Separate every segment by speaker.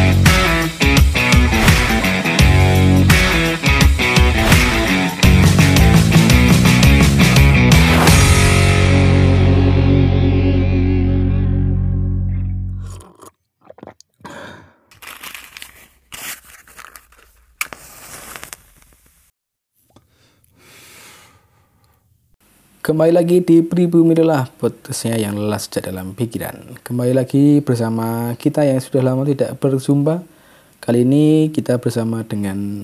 Speaker 1: Thank you. Kembali lagi di Pribumi Lelah, podcastnya yang lelah sejak dalam pikiran. Kembali lagi bersama kita yang sudah lama tidak berjumpa. Kali ini kita bersama dengan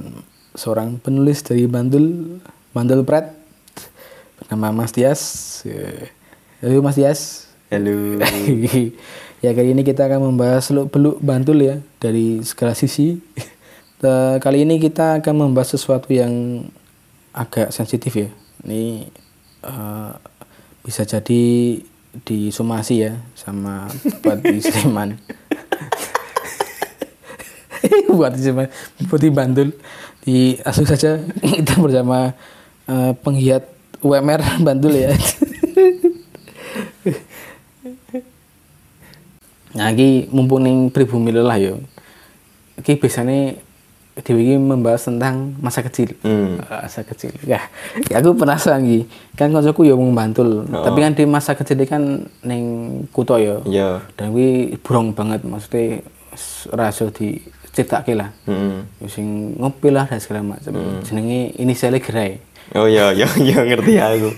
Speaker 1: seorang penulis dari Bandul, Bandul Pret, bernama Mas Tias. Eh, Halo Mas Tias.
Speaker 2: Halo.
Speaker 1: ya kali ini kita akan membahas seluk beluk Bantul ya dari segala sisi. Eh, Kali ini kita akan membahas sesuatu yang agak sensitif ya. Ini eh, bisa jadi di Somasi ya sama buat di Sleman. buat di Sleman, buat di Bantul. Di langsung saja kita bersama eh, penggiat UMR Bantul ya. Nah, iki mumpung ning pribumi lelah yo. Iki biasanya Dewi membahas tentang masa kecil.
Speaker 2: Hmm.
Speaker 1: Ah, Masa kecil. Ya, ya aku penasaran iki. Kan kancaku yo mung Bantul. Tapi kan di masa kecil kan ning kutha yo.
Speaker 2: Iya.
Speaker 1: Dan kuwi burung banget maksudnya ora iso dicritake lah.
Speaker 2: Heeh.
Speaker 1: Yo sing ngopi lah dan segala macam. Jenenge inisialnya Gerai.
Speaker 2: Oh iya, iya, iya ngerti aku.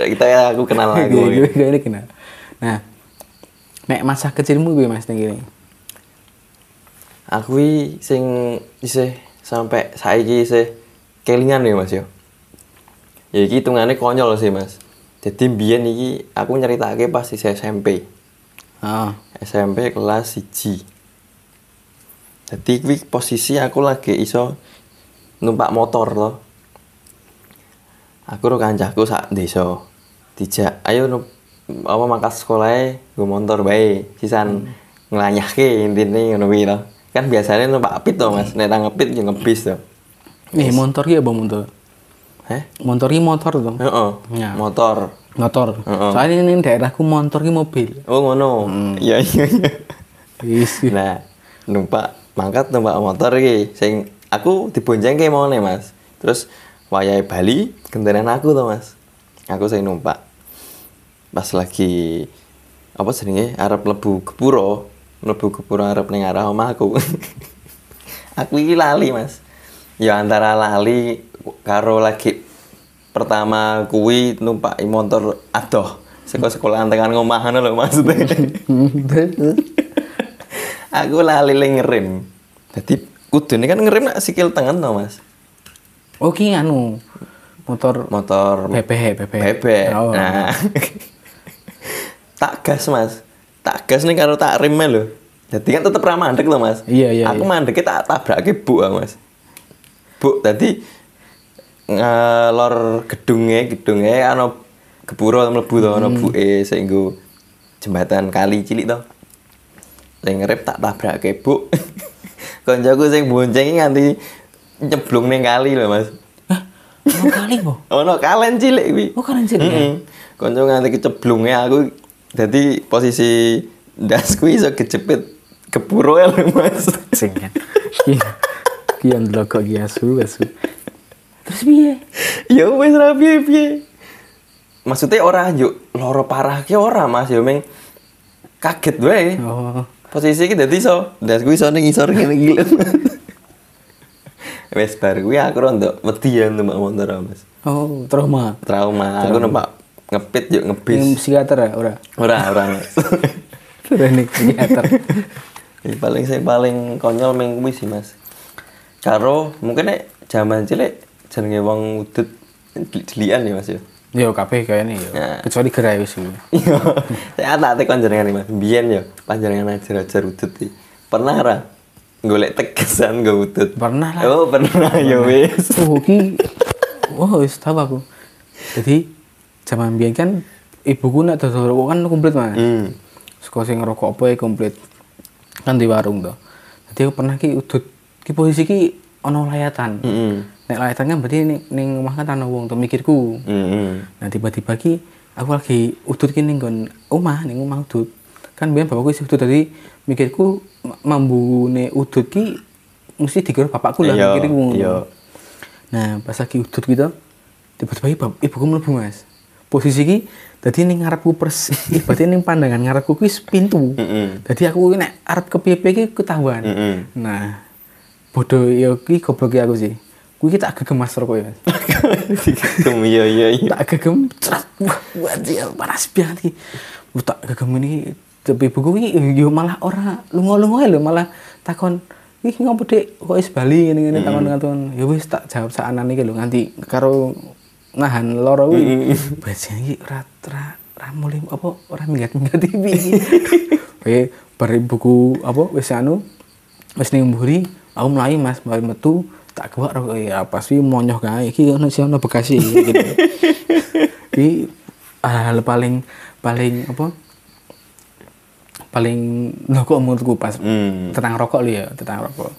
Speaker 2: Kita ya aku kenal aku.
Speaker 1: Gue gue ini kenal. Nah, nek masa kecilmu gue Mas kene.
Speaker 2: Aku sing isih sampai saiki isih kelingan ya Mas yo. Ya iki hitungane konyol sih Mas. Jadi mbiyen iki aku nyeritake pas isih SMP.
Speaker 1: Ah.
Speaker 2: SMP kelas 1. Jadi kuwi posisi aku lagi iso numpak motor loh. Aku karo kancaku sak desa. Dijak, ayo nu, apa mangkas sekolahnya gue motor bae, sisan ngelanyahke intine ngono kuwi loh. Kan biasanya numpak apit toh Mas, nek ra ngepit ya ngebis toh.
Speaker 1: Nih motor ki apa motor?
Speaker 2: Heh?
Speaker 1: Motor ki motor.
Speaker 2: Heeh.
Speaker 1: Ya.
Speaker 2: Motor.
Speaker 1: Motor.
Speaker 2: Heeh.
Speaker 1: Soalnya ini daerahku motor ki mobil.
Speaker 2: Oh ngono. Iya iya iya.
Speaker 1: Wis.
Speaker 2: Nah, numpak mangkat numpak motor iki sing aku diboncengke mau nih Mas. Terus wayahe Bali gentenan aku tuh Mas. Aku sing numpak. Pas lagi apa jenenge arep lebu Gepuro, mlebu Gepuro arep ning arah omahku. aku iki lali Mas. Ya antara lali karo lagi pertama kuwi numpak motor adoh saka sekolah tekan ngomah ngono lho maksudnya. aku lali le ngerem. Jadi kudune kan ngerem nak sikil tangan to, Mas.
Speaker 1: Oh ki anu motor
Speaker 2: Motor
Speaker 1: bebek bebek.
Speaker 2: bebek.
Speaker 1: Oh.
Speaker 2: Nah. tak gas, Mas. Tak gas nih karo tak rem lho. Jadi kan tetep ra mandek lho, Mas.
Speaker 1: Iya, iya,
Speaker 2: Aku
Speaker 1: iya.
Speaker 2: mandeknya tak tabrake bu, Mas. Bu, tadi ngelor gedungnya, gedungnya ana gepuro mlebu to ana
Speaker 1: Hmm.
Speaker 2: buke sing nggo jembatan kali cilik to. Sing ngerep tak tabrake, Bu. Koncoku sing bonceng nganti nyeblung ning kali lho, Mas.
Speaker 1: Oh kali po.
Speaker 2: Ono kalen cilik kuwi.
Speaker 1: Oh kalian sih.
Speaker 2: Heeh. Konco nganti keceblunge aku dadi posisi ndasku iso kejepit kepuro ya lho, Mas.
Speaker 1: Sing kan. Ki ki yang logo ki asu asu. Terus piye?
Speaker 2: ya wis ra piye-piye. Maksudnya ora yo loro parah ki ora Mas yo meng kaget wae.
Speaker 1: Oh.
Speaker 2: Posisi iki dadi iso kuwi iso ning isor ngene iki lho. Wes bar kuwi aku rondo wedi ya numpak motor Mas.
Speaker 1: Oh, trauma.
Speaker 2: Trauma, aku numpak ngepit yuk
Speaker 1: Yang
Speaker 2: ngebis.
Speaker 1: psikiater ya, ora.
Speaker 2: Ora, ora.
Speaker 1: Nih psikiater.
Speaker 2: Ya, paling saya paling konyol kuwi sih Mas. Karo mungkin nek zaman cilik jenenge wong udut delian ya Mas ya.
Speaker 1: Yo kabeh kayaknya.
Speaker 2: Ya.
Speaker 1: Kecuali gerai wis.
Speaker 2: Iya, saya tak tekon jenengan nih mas. Biyen ya, panjenengan ajar ajar udut nih. Pernah ra? Golek tegesan gak udut.
Speaker 1: Pernah lah.
Speaker 2: Oh pernah ya wis.
Speaker 1: Oh, ki Wah, wis tahu aku. Jadi zaman biyen kan ibuku nek dodol rokok kan komplit Mas.
Speaker 2: Hmm.
Speaker 1: Saka sing ngerokok apa ya komplit. Kan di warung to. Jadi aku pernah ki udut ki posisi ki ono layatan.
Speaker 2: Heeh.
Speaker 1: Nek layatan kan berarti ning ning omah kan ana wong to mikirku.
Speaker 2: Heeh.
Speaker 1: Nah tiba-tiba ki aku lagi udut ki ning nggon omah ning omah udut. kan biyen bapakku wis udut dadi mikirku ma- mambune udut ki mesti dikira bapakku lah
Speaker 2: Iya,
Speaker 1: mikirku
Speaker 2: iya.
Speaker 1: Nah, pas lagi udut gitu, tiba-tiba ibu, ibuku mlebu Mas. Posisi ki dadi ning ngarepku persis, ibaratnya ning pandangan ngarepku ki wis pintu.
Speaker 2: Mm-mm.
Speaker 1: Dadi aku nek arep kepiye-piye ki ketahuan. Nah, bodoh ya ki goblok aku sih. Kuwi tak gegem Mas rokok ya.
Speaker 2: Iya iya iya.
Speaker 1: tak gegem cerat wah wah dia panas banget ki Wah, tak gegem ini tapi buku ini yo malah ora lunga-lunga lho malah takon ih ngopo dek kok is Bali ngene ngene takon takon ya wis tak jawab saanane iki lho nganti karo nahan loro kuwi bajane iki ora ora ora mulai apa ora minggat-minggat iki eh bar buku apa wis anu wis ning mburi aku mlayu Mas mlayu metu tak gawak rokok ya pas wi monyoh kae iki ono sing ono Bekasi gitu. Iki hal paling paling apa? Paling lho kok menurutku pas
Speaker 2: Hmm.
Speaker 1: tentang rokok lho ya, tentang rokok.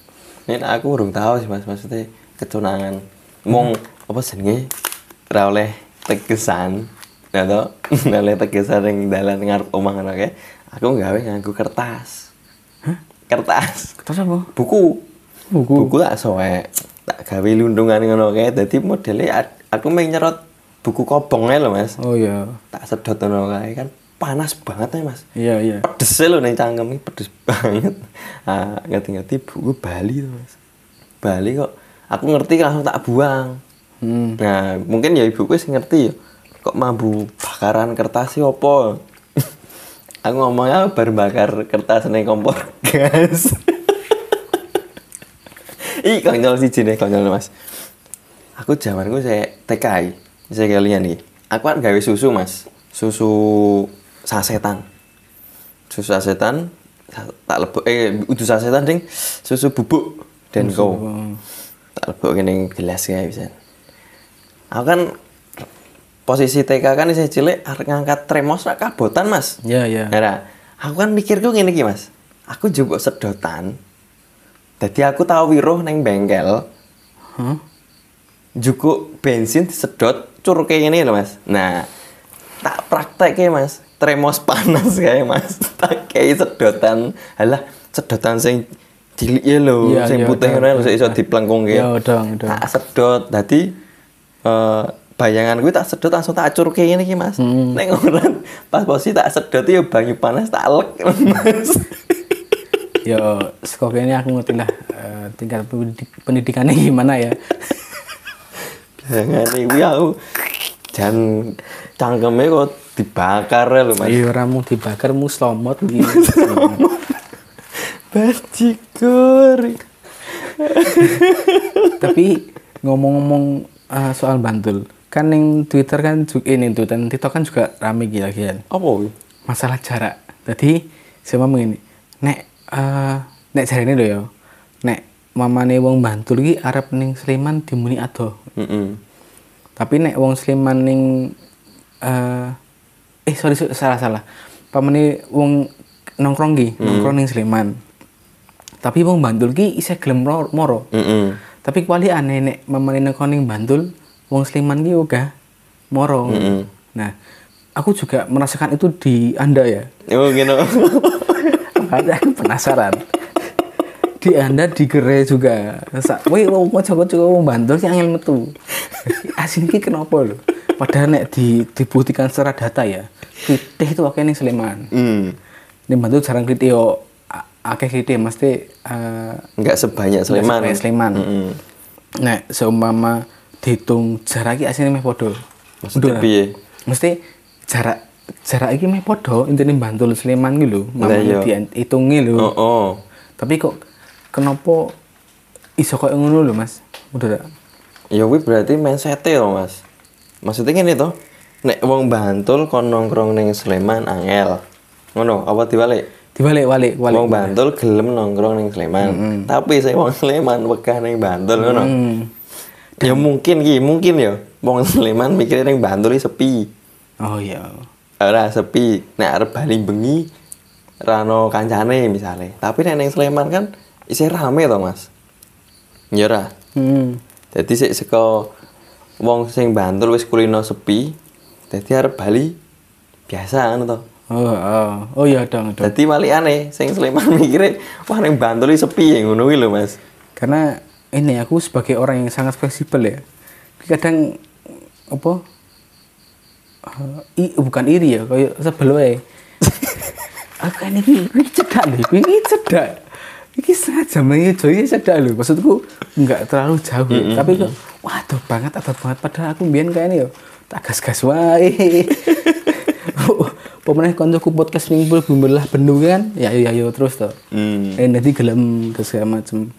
Speaker 2: Ini aku urung tahu sih Mas, maksudnya ketunangan. Mong apa jenenge? Ora oleh tegesan. Nah to, oleh tegesan ning dalan ngarep omah ngono kae. Aku gawe nganggo kertas.
Speaker 1: Hah?
Speaker 2: Kertas.
Speaker 1: Terus apa?
Speaker 2: Buku.
Speaker 1: Buku.
Speaker 2: Buku tak soek. Tak gawe lundungan ngono kae. Dadi modelnya ad- aku main nyerot buku kobong ae lho Mas.
Speaker 1: Oh iya.
Speaker 2: Tak sedot ngono kae kan panas banget ya Mas.
Speaker 1: Iya iya.
Speaker 2: pedes lho ning cangkem pedes banget. Ah, ngerti-ngerti buku Bali tuh, Mas. Bali kok aku ngerti langsung tak buang.
Speaker 1: Hmm.
Speaker 2: Nah, mungkin ya ibuku sih ngerti ya. Kok mambu bakaran kertas sih opo? aku ngomongnya baru bakar kertas ning kompor gas. Ih, konyol sih jenis konyol Mas. Aku zamanku saya TKI, saya kalian nih. Aku kan gawe susu Mas, susu sasetan. Susu sasetan sa- tak lebok eh udah sasetan ding susu bubuk dan go. Tak lebok ning gelas kae bisa. Aku kan posisi TK kan saya cilik ngangkat tremos rak kabotan Mas.
Speaker 1: Iya iya.
Speaker 2: Nah, aku kan mikirku ngene iki, Mas. Aku njupuk sedotan. Jadi aku tahu wiruh neng bengkel,
Speaker 1: Hah?
Speaker 2: jukuk bensin disedot curug kayak gini loh, Mas. Nah, tak praktek ya, Mas. Tremos panas kayak, Mas. Tak kayak sedotan. Halah, sedotan sing cilik ya lho,
Speaker 1: Iya,
Speaker 2: sing
Speaker 1: iya,
Speaker 2: putih
Speaker 1: iya,
Speaker 2: ngono lho,
Speaker 1: iya.
Speaker 2: iso diplengkung
Speaker 1: Iya, dong, dong.
Speaker 2: Tak sedot. Dadi eh bayangan gue tak sedot langsung tak acur kayak iki, Mas.
Speaker 1: Hmm.
Speaker 2: Nek ngono pas posisi tak sedot ya banyu panas tak lek, Mas.
Speaker 1: Yo, sekolah ini aku ngerti lah eh, tingkat pendidik- pendidikannya gimana ya.
Speaker 2: Jangan iki aku jan cangkeme kok dibakar ya lho, Mas.
Speaker 1: Iya, ramu dibakar mu slomot gitu.
Speaker 2: Bajigur.
Speaker 1: Tapi ngomong-ngomong eh, soal Bantul, kan yang Twitter kan juga ini tuh dan TikTok kan juga rame gila-gilaan.
Speaker 2: Apa kuwi?
Speaker 1: Masalah jarak. Jadi saya ini, nek eh nek jare ini ya. Nek mamane wong Bantul iki arep ning Sleman dimuni ado.
Speaker 2: Heeh.
Speaker 1: Tapi nek wong Sleman ning eh eh sorry salah salah. Pamane wong nongkrong ki, nongkrong ning Sleman. Tapi wong Bantul ki isih gelem ro- moro.
Speaker 2: Heeh.
Speaker 1: Tapi kuali aneh nek mamane nongkrong ning Bantul, wong Sleman ki uga moro.
Speaker 2: Mm-mm.
Speaker 1: Nah, aku juga merasakan itu di Anda ya.
Speaker 2: Oh, gitu.
Speaker 1: Aku penasaran. Di Anda di Gere juga. Sa- Wih, wong kocok-kocok wong Bantul sih angel metu. Asin ki kenapa lho? Padahal nek di dibuktikan secara data ya, kritih itu oke nih Sleman.
Speaker 2: Hmm.
Speaker 1: Ini Bantul jarang kritih yo a- akeh kritih mesti eh,
Speaker 2: Enggak sebanyak Sleman.
Speaker 1: Sleman. Sleman.
Speaker 2: Heeh.
Speaker 1: Nek seumpama dihitung jarak iki asline meh padha.
Speaker 2: Maksudnya piye?
Speaker 1: Mesti jarak jarak iki meh padha intine Bantul Sleman ki lho,
Speaker 2: Lah iya.
Speaker 1: mamane dihitungi lho.
Speaker 2: Oh, oh.
Speaker 1: Tapi kok kenapa iso kok ngono lho, Mas? Udah?
Speaker 2: Ya kuwi berarti mindset loh, Mas. Maksudnya gini toh. Nek wong Bantul kon nongkrong ning Sleman angel. Ngono, apa dibalik?
Speaker 1: Dibalik-balik, balik.
Speaker 2: Wong Bantul gelem nongkrong ning Sleman. Tapi saya wong Sleman wegah ning Bantul ngono.
Speaker 1: Hmm.
Speaker 2: Ya mungkin ki, mungkin ya. Wong Sleman mikirnya ning Bantul sepi.
Speaker 1: Oh iya.
Speaker 2: Ora sepi. Nek arep bali bengi rano kancane misalnya. Tapi nek ning Sleman kan isih rame toh, Mas. Ya ora.
Speaker 1: Hmm.
Speaker 2: Jadi sik saka wong sing Bantul wis kulino sepi, dadi arep bali biasa ngono to.
Speaker 1: Oh, oh, oh iya dong, dong.
Speaker 2: Dadi walikane sing Sleman mikire wah ning Bantul sepi ya ngono lho Mas.
Speaker 1: Karena ini aku sebagai orang yang sangat fleksibel ya. Kadang apa? eh, i, bukan iri ya, kayak sebel wae. aku kan ini, ini cedak lho, ini cedak. Ini lagi joy cedak lho. Maksudku nggak terlalu jauh, tapi kok waduh banget, adat banget. Padahal aku biyen kayak ini ya, tak gas-gas wae. Pemenang koncoku podcast ning bumbelah bendu kan, ya ya ya terus to.
Speaker 2: Hmm.
Speaker 1: Eh nanti gelem terus segala macem.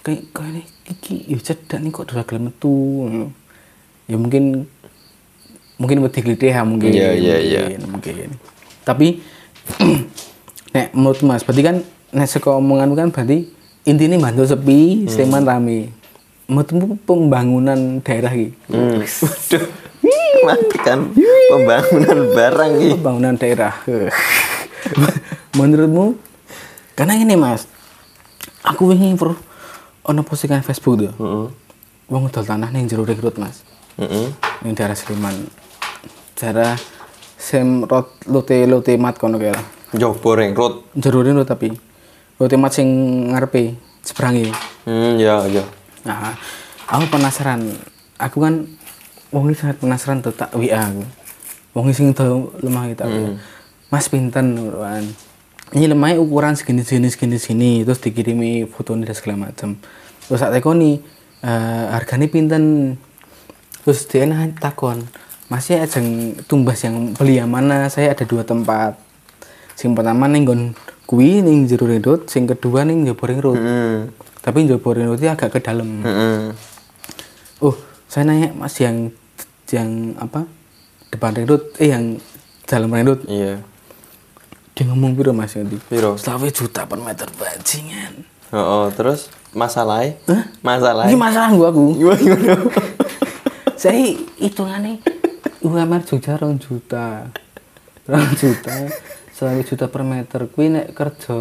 Speaker 1: Kayak kayak ini iki ya cedak nih kok udah gelem metu. ngono. Ya mungkin mungkin wedi glitih ya mungkin.
Speaker 2: Iya, iya.
Speaker 1: mungkin, Mungkin. Tapi nek menurut Mas, berarti kan nek saka omongan kan berarti intinya bantu sepi, Sleman rame. Menurutmu pembangunan daerah iki?
Speaker 2: Hmm. Waduh. Mati kan pembangunan barang iki.
Speaker 1: pembangunan daerah. Menurutmu? Karena ini mas, aku ingin pro ono postingan Facebook tuh.
Speaker 2: Heeh.
Speaker 1: Wong ngedol tanah ning jero rekrut mas,
Speaker 2: Heeh.
Speaker 1: ning daerah Sleman. Daerah Sem Rot Lote Lote Mat kono.
Speaker 2: Jobo ring road.
Speaker 1: Jero rekrut tapi Lote Mat sing ngarepe seberangi.
Speaker 2: Hmm, ya, ya.
Speaker 1: Nah, aku penasaran. Aku kan wong iki sangat penasaran tuh tak WA aku. Wong sing tau lemah kita. Mas pinten kan. Ini lemahnya ukuran segini segini segini segini terus dikirimi fotonya dan segala macam. Terus tak tekoni eh harganya pinten. Terus dia takon. Masih ajeng tumbas yang beli yang mana? Saya ada dua tempat. Sing pertama ning nggon kuwi ning jero road, sing kedua ning njaba ring road.
Speaker 2: Hmm.
Speaker 1: Tapi ring road itu agak ke dalam.
Speaker 2: Heeh.
Speaker 1: Oh, saya nanya Mas yang yang apa? Depan road, eh yang dalam road.
Speaker 2: Iya.
Speaker 1: Dia ngomong piro Mas nanti?
Speaker 2: Piro?
Speaker 1: Selawe juta per meter bajingan.
Speaker 2: Oh, terus masalahnya?
Speaker 1: Hah?
Speaker 2: Masalahnya?
Speaker 1: Ini masalah gua aku.
Speaker 2: Gimana gimana?
Speaker 1: saya hitungannya UMR Jogja rong juta. Rong juta. Selawe juta per meter. Kuwi nek kerja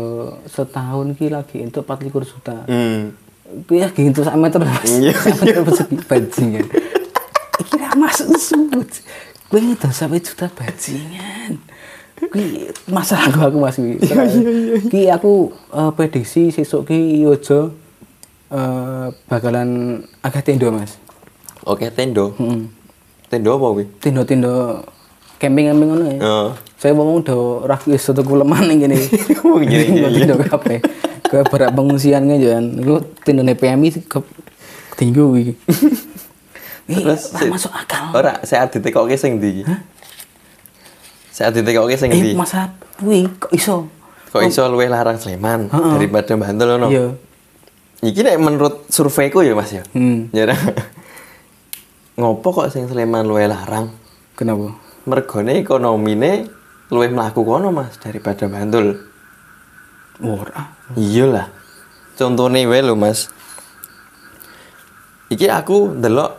Speaker 1: setahun ki lagi untuk 24 juta.
Speaker 2: Hmm.
Speaker 1: Kuwi sak meter Mas.
Speaker 2: Iya.
Speaker 1: Meter persegi bajingan. Iki ra masuk sebut. Kuwi ngedol sampai juta bajingan. Kuwi masalah gua aku Mas kuwi. Ki aku eh, prediksi sesuk ki Yojo eh, bakalan agak tendo Mas.
Speaker 2: Oke, tendo.
Speaker 1: Heeh.
Speaker 2: Tendo apa kuwi?
Speaker 1: Tendo-tendo camping-camping ngono ya.
Speaker 2: Oh.
Speaker 1: Saya ngomong ra iso tuku leman ning kene.
Speaker 2: Oh, iya, iya, iya.
Speaker 1: Tendo kabeh. Ke berak pengungsian kan Iku tendone PMI ke tinggu iki.
Speaker 2: Terus si-
Speaker 1: masuk akal.
Speaker 2: Ora, saya ditekoke sing ndi? Saya ditekoke sing
Speaker 1: Eh,
Speaker 2: ndi?
Speaker 1: masa kuwi kok iso?
Speaker 2: Kok iso luwih larang Sleman
Speaker 1: Heeh.
Speaker 2: daripada Bantul ngono?
Speaker 1: Iya.
Speaker 2: Iki nek menurut surveiku ya Mas ya.
Speaker 1: Hmm.
Speaker 2: Ya. Ngopo kok sing Sleman luwih larang?
Speaker 1: Kenapa?
Speaker 2: Mergone ekonomine luwih mlaku kono Mas daripada Bantul.
Speaker 1: Ora.
Speaker 2: Iya lah. Contohnya wae lho Mas. Iki aku ndelok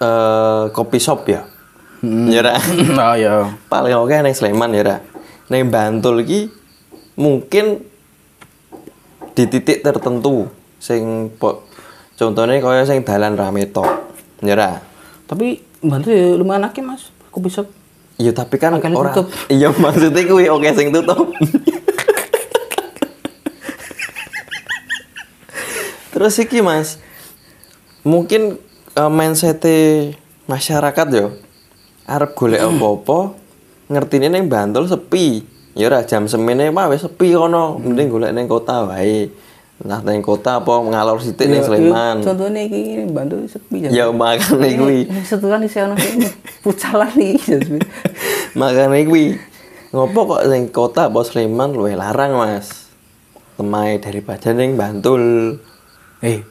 Speaker 2: eh kopi shop ya. Ya ora.
Speaker 1: Oh ya.
Speaker 2: Paling oke ning Sleman ya ora. Ning Bantul iki mungkin di titik tertentu sing po, contohnya kaya sing dalan rame tok. Ya.
Speaker 1: Tapi bantu ya lumayan akeh Mas. Aku bisa
Speaker 2: Iya tapi kan
Speaker 1: Akan
Speaker 2: ora.
Speaker 1: tutup.
Speaker 2: Iya maksudnya kuwi oke sing tutup. Terus iki Mas, mungkin uh, mindset masyarakat yo arep golek apa-apa ngertine ning Bantul sepi. Ya ora jam semene mah wis sepi kono, mending golek ning kota wae. Entah ning kota apa ngalor sithik ning Sleman.
Speaker 1: Contohnya iki bantu sepi
Speaker 2: Ya makane kuwi.
Speaker 1: Ini setelan isi ono sing pucalan iki.
Speaker 2: Makanya kuwi ngopo kok ning kota apa Sleman luwih larang, Mas. Temai daripada ning Bantul.
Speaker 1: Eh,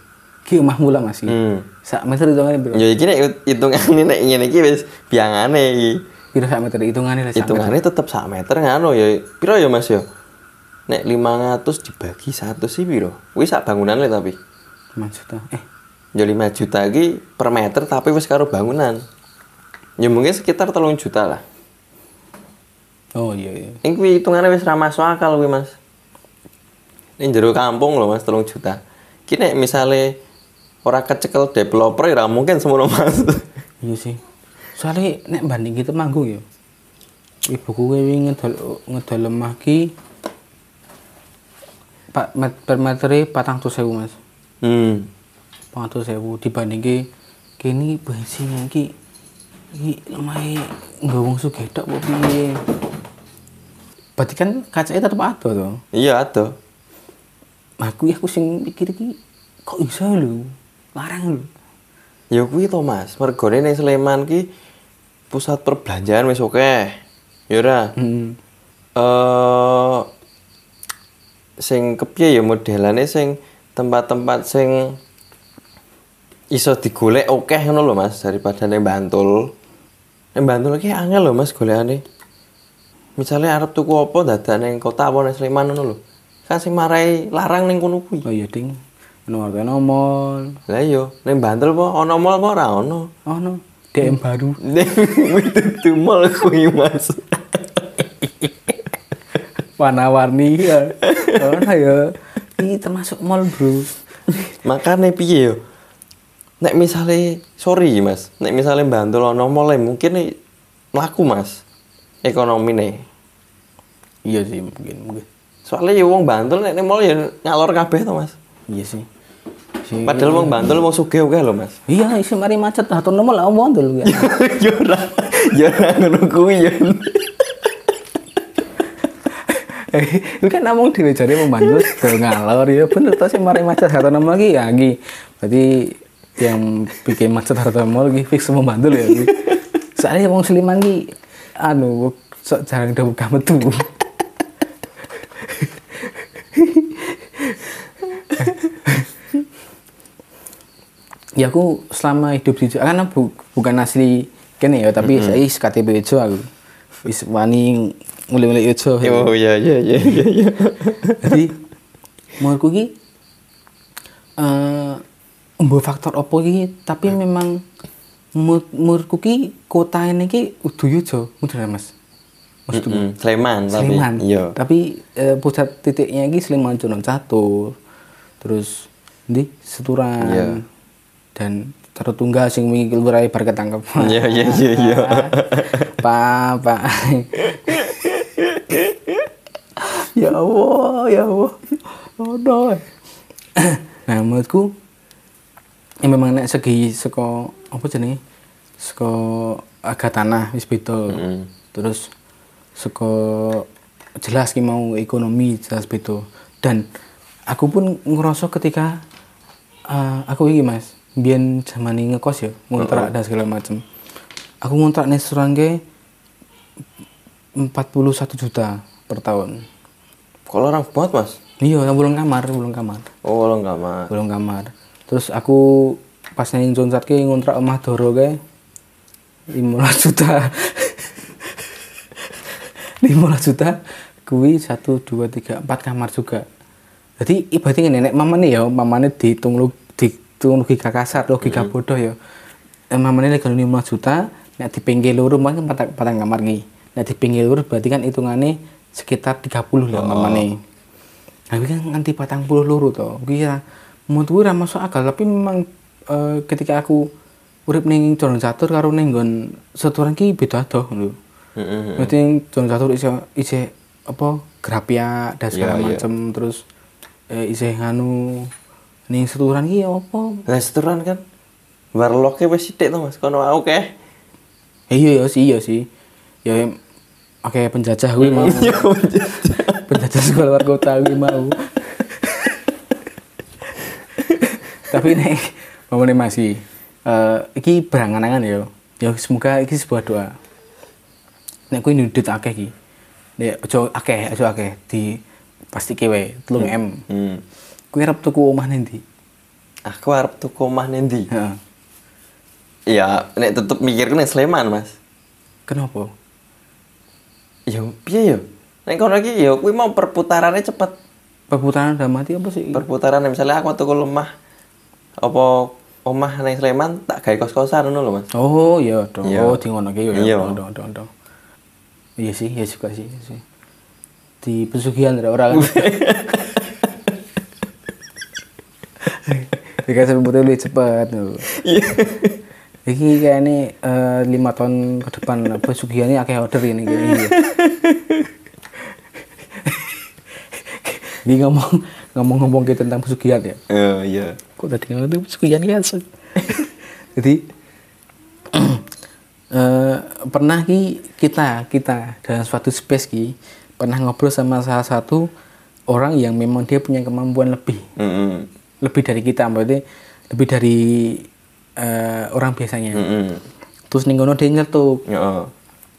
Speaker 1: ki omah mula Mas iki.
Speaker 2: Hmm.
Speaker 1: Sak meter hitungane piro?
Speaker 2: Ya iki nek hitungane nek ngene iki wis biangane iki.
Speaker 1: Piro sak meter hitungane lah.
Speaker 2: Hitungane tetep sak meter ngono ya. Piro ya Mas ya? Nek 500 dibagi 1 sih piro? Kuwi sak bangunane tapi.
Speaker 1: 5 juta. Eh,
Speaker 2: Ya 5 juta iki per meter tapi wis karo bangunan. Ya mungkin sekitar 3 juta lah.
Speaker 1: oh iya iya.
Speaker 2: Ini hitungane wis ra masuk akal kuwi, Mas. Ini jero kampung loh, Mas, 3 juta. Ki nek misale ora kecekel developer ya mungkin semono, Mas.
Speaker 1: Iya sih. Soalnya nek banding kita manggung ya. ibuku kuwi ngedol ngedol lemah ki Pak met, per meter patang tuh sewu mas
Speaker 2: Hmm.
Speaker 1: patang tuh sewu dibanding ki kini bensin yang ki ki sugih tok apa piye berarti kan kacanya tetep ada tuh
Speaker 2: Iya ada.
Speaker 1: Aku ya aku sing mikir ki kok bisa lho larang lho
Speaker 2: Ya kuwi to Mas, mergone ning Sleman ki pusat perbelanjaan wis oke. Ya ora.
Speaker 1: hmm.
Speaker 2: Eh sing kepiye ya modelane sing tempat-tempat sing iso digolek oke ngono lho Mas daripada ning Bantul. Ning Bantul ki angel lho Mas golekane. Misalnya arep tuku apa dadak ning kota apa ning Sleman ngono lho. Sing marai larang ning kono kuwi.
Speaker 1: oh iya ding nomor nomor
Speaker 2: Lah iya, ning Bantul apa ana mall apa ora ono?
Speaker 1: oh no DM baru
Speaker 2: Itu mall kuwi Mas.
Speaker 1: warna-warni ya. Oh, ya. Ini termasuk mall, Bro.
Speaker 2: Makanya piye yo? Nek misale sorry Mas, nek misale Bantul ana mall e, mungkin nih laku Mas. Ekonomi nih.
Speaker 1: Iya sih, mungkin, mungkin.
Speaker 2: Soalnya ya wong Bantul nek ning mall ya ngalor kabeh to Mas.
Speaker 1: Iya sih. Si-
Speaker 2: Padahal wong Bantul wong sugih oke lho Mas.
Speaker 1: Iya, isi mari macet atau nomor lah omong dulu ya.
Speaker 2: ya ora, ya ora ngono kuwi ya.
Speaker 1: Itu kan namung dhewe jare membantu do ngalor ya bener to sing mari macet atau nomor lagi ya iki. Berarti yang bikin macet atau nomor lagi fix membantu ya. iki. Soalnya wong Sleman ki anu sok jarang ada buka metu. Ya aku selama hidup di Jawa karena bu- bukan asli kene ya tapi saya is KTP Ijo aku wis wani mulai-mulai Ijo
Speaker 2: Oh iya iya iya iya. iya.
Speaker 1: jadi menurutku ki eh mbok faktor opo ki tapi memang menurut- menurutku ki kota ini ki udah Ijo mudah mas maksudku
Speaker 2: Mm-mm, Sleman tapi
Speaker 1: Sleman
Speaker 2: iya.
Speaker 1: tapi eh, pusat titiknya ki Sleman Jonon Catur terus di Seturan
Speaker 2: Iya.
Speaker 1: Dan Taruh Tunggal sing wingi keluar bar ketangkep
Speaker 2: Iya iya iya iya.
Speaker 1: Pak, Pak. ya Allah, ya Allah. Oh, no. nah, menurutku yang memang nek segi saka apa jenenge? Saka aga tanah wis beda.
Speaker 2: Mm.
Speaker 1: Terus saka jelas ki mau ekonomi jelas beda. Dan aku pun ngerasa ketika eh, aku iki Mas, biyen zaman ngekos ya, ngontrak dan segala macam. Aku ngontrak nih Surangge 41 juta per tahun.
Speaker 2: Kalau orang buat Mas.
Speaker 1: Iya, yang belum kamar, belum kamar,
Speaker 2: Oh, enggak mah.
Speaker 1: belum kamar. Terus aku pas nang Jonsat ki ngontrak omah Doro ke 15 juta. 15 juta kuwi 1 2 3 4 kamar juga. Jadi ibaratnya nenek mama nih ya, mamane dihitung lu dihitung logika kasar, logika bodoh ya. Eh, mamane lagi 15 juta, nek di pinggir loro mungkin patang, patang kamar nih. Nek di pinggir loro berarti kan hitungannya sekitar 30 lah mamane. Tapi kan nganti patang puluh loro to. Kuwi ya menurut gue masuk akal, tapi memang eh, ketika aku urip ning Jono Catur karo ning nggon seturan ki beda adoh lho.
Speaker 2: Heeh.
Speaker 1: Berarti Jono Catur iso isih apa grapia dan segala
Speaker 2: Iya, iya.
Speaker 1: macem terus eh, isih nganu ning seturan ki apa?
Speaker 2: Restoran kan warlocknya wis sithik to Mas. Kono oke.
Speaker 1: Eh, iya ya sih iya sih. Ya oke penjajah kuwi mau.
Speaker 2: Iya,
Speaker 1: penjajah sekolah luar kota kuwi mau. Tapi nek mamane masih eh iki berangan-angan ya. Ya semoga iki sebuah doa. Nek kuwi nyudut akeh iki. Nek aja akeh, aja akeh di pasti kewe 3M.
Speaker 2: Hmm.
Speaker 1: Kuwi arep tuku omah ning ndi?
Speaker 2: Aku arep tuku omah nendi?
Speaker 1: Heeh.
Speaker 2: Ya, nek tetep mikirku nek Sleman, Mas.
Speaker 1: Kenapa?
Speaker 2: Ya piye ya? Nek kono iki ya kuwi mau perputarannya cepet.
Speaker 1: Perputaran dalam hati apa sih?
Speaker 2: Perputaran misalnya aku tuku lemah apa omah ning Sleman tak gawe kos-kosan ngono lho, Mas.
Speaker 1: Oh iya dong.
Speaker 2: Iya.
Speaker 1: Oh di ngono ki ya.
Speaker 2: Iya.
Speaker 1: Dong dong dong. Iya sih, iya juga sih, iya sih. Di pesugihan orang kan. Dikasih putih lebih cepat.
Speaker 2: Iya.
Speaker 1: Iki kayak ini eh, lima tahun ke depan pesugihan ini akeh order ini gini. Iya. Ini ngomong ngomong-ngomong gitu tentang pesugihan ya.
Speaker 2: Oh iya.
Speaker 1: Kok tadi ngomong pesugihan ya? Jadi eh, pernah ki kita kita dalam suatu space ki pernah ngobrol sama salah satu orang yang memang dia punya kemampuan lebih. Lebih dari kita berarti lebih dari eh, orang biasanya
Speaker 2: Mm-mm.
Speaker 1: terus ning kono dia nyeletuk
Speaker 2: Heeh.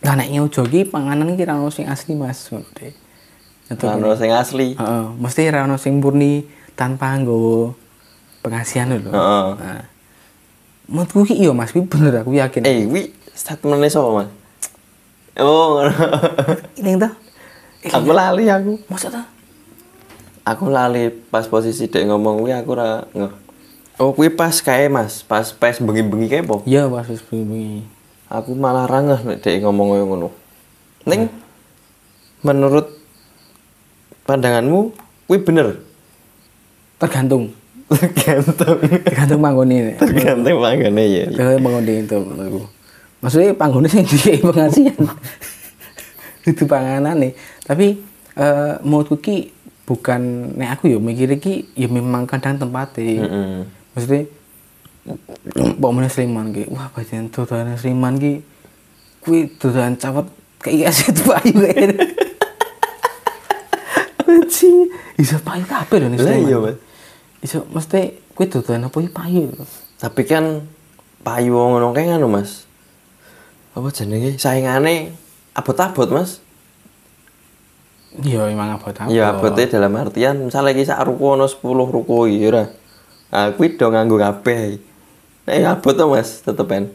Speaker 1: lah nek nyojo ki panganan ki ra ono sing asli Mas ngono deh Nyetuk.
Speaker 2: Ano sing asli.
Speaker 1: Heeh, mesti ra ono sing murni tanpa nggo pengasihan lho.
Speaker 2: Heeh.
Speaker 1: Nah. Menurutku ki iya Mas, bener aku yakin.
Speaker 2: Eh, wi statementnya sapa, Mas? Oh, ngono.
Speaker 1: ini tuh.
Speaker 2: Aku lali aku.
Speaker 1: maksudnya
Speaker 2: Aku lali pas posisi dek ngomong kuwi aku ora ngeh. Oh, kuwi pas kae, Mas. Pas pas bengi-bengi kae po.
Speaker 1: iya Mas wis bengi.
Speaker 2: Aku malah ra ngeh nek dek ngomong koyo ngono. Ning menurut pandanganmu kuwi bener?
Speaker 1: Tergantung.
Speaker 2: Tergantung.
Speaker 1: Tergantung panggone.
Speaker 2: Tergantung panggane ya.
Speaker 1: Tergantung panggone itu menurutku. Maksudnya panggone sing dikai pengasihan. itu panganane. Tapi eh menurutku ki bukan nek aku yo mikir ki ya memang kadang tempatnya.
Speaker 2: Heeh.
Speaker 1: maksudnya Mbak Mana Seliman ki wah bagian dodolan Seliman ki kuwi dodolan cawet kayak aset payu kayak Anjing, bisa payu kabeh lho nih
Speaker 2: Lah
Speaker 1: Sleman.
Speaker 2: iya, Mas.
Speaker 1: Iso mesti kuwi dodolan apa iki payu.
Speaker 2: Tapi kan payu ngono kae ngono, Mas. Apa jenenge? Saingane abot-abot, Mas.
Speaker 1: Iya emang apa ta?
Speaker 2: Ya abote dalam artian misalnya iki sak ruko ono 10 ruko iki ora. Nah, kuwi do nganggo kabeh. Nah, ya abot to, Mas, tetepen.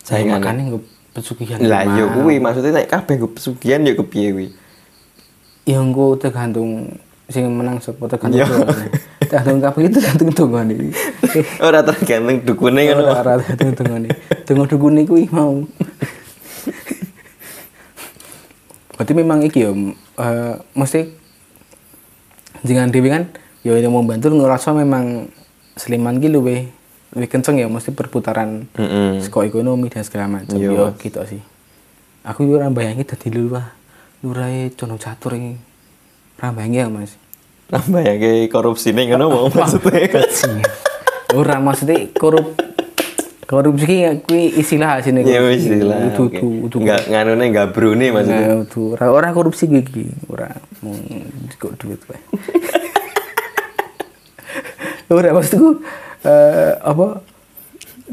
Speaker 1: Saya
Speaker 2: Saingane.
Speaker 1: makane nggo pesugihan.
Speaker 2: Lah
Speaker 1: emang.
Speaker 2: ya kuwi maksudnya nek kabeh nggo pesugihan ya kepiye kuwi.
Speaker 1: Ya engko tergantung sing menang sapa tergantung
Speaker 2: Iya.
Speaker 1: dongane. Tergantung kabeh itu tergantung dongane.
Speaker 2: Ora tergantung dukune ngono.
Speaker 1: Ora ora tergantung dongane. Dongo dukune kuwi mau. Berarti memang iki ya eh, mesti jangan dewi kan ya ini mau bantu ngerasa memang Seliman ki luwe luwih kenceng ya mesti perputaran
Speaker 2: Heeh.
Speaker 1: saka ekonomi dan segala macam
Speaker 2: Iya,
Speaker 1: yo
Speaker 2: Mas.
Speaker 1: gitu sih. Aku yo ora bayangin dadi lurah lurahe Cono Catur iki. Ora bayangin ya, Mas.
Speaker 2: Ya kayak korupsi nih ngono mau maksudnya.
Speaker 1: Ora maksudnya korup korupsi ki kuwi istilah sini.
Speaker 2: Ya wis lah.
Speaker 1: Udu
Speaker 2: oke.
Speaker 1: udu udu.
Speaker 2: Enggak nganune enggak brune maksudnya.
Speaker 1: Nah, udu. Ora ora korupsi kuwi iki. Ora mau kok duit wae. Ora maksudku eh apa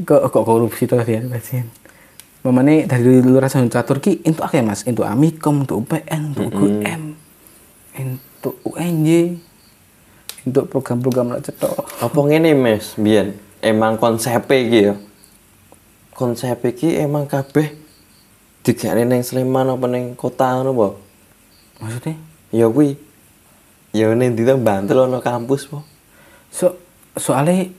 Speaker 1: kok kok korupsi to ya pasien. Mamane dari lurah Sanu Catur ki entuk akeh Mas, entuk Amikom, entuk UPN, entuk UGM, entuk UNJ, entuk program-program lah cetok.
Speaker 2: Apa ngene Mas, biyen emang konsep iki ya. Konsep iki emang kabeh digane ning Sleman apa ning kota ngono apa?
Speaker 1: Maksudnya?
Speaker 2: Ya kuwi. Ya ning ndi to Bantul ono kampus po.
Speaker 1: So, soalnya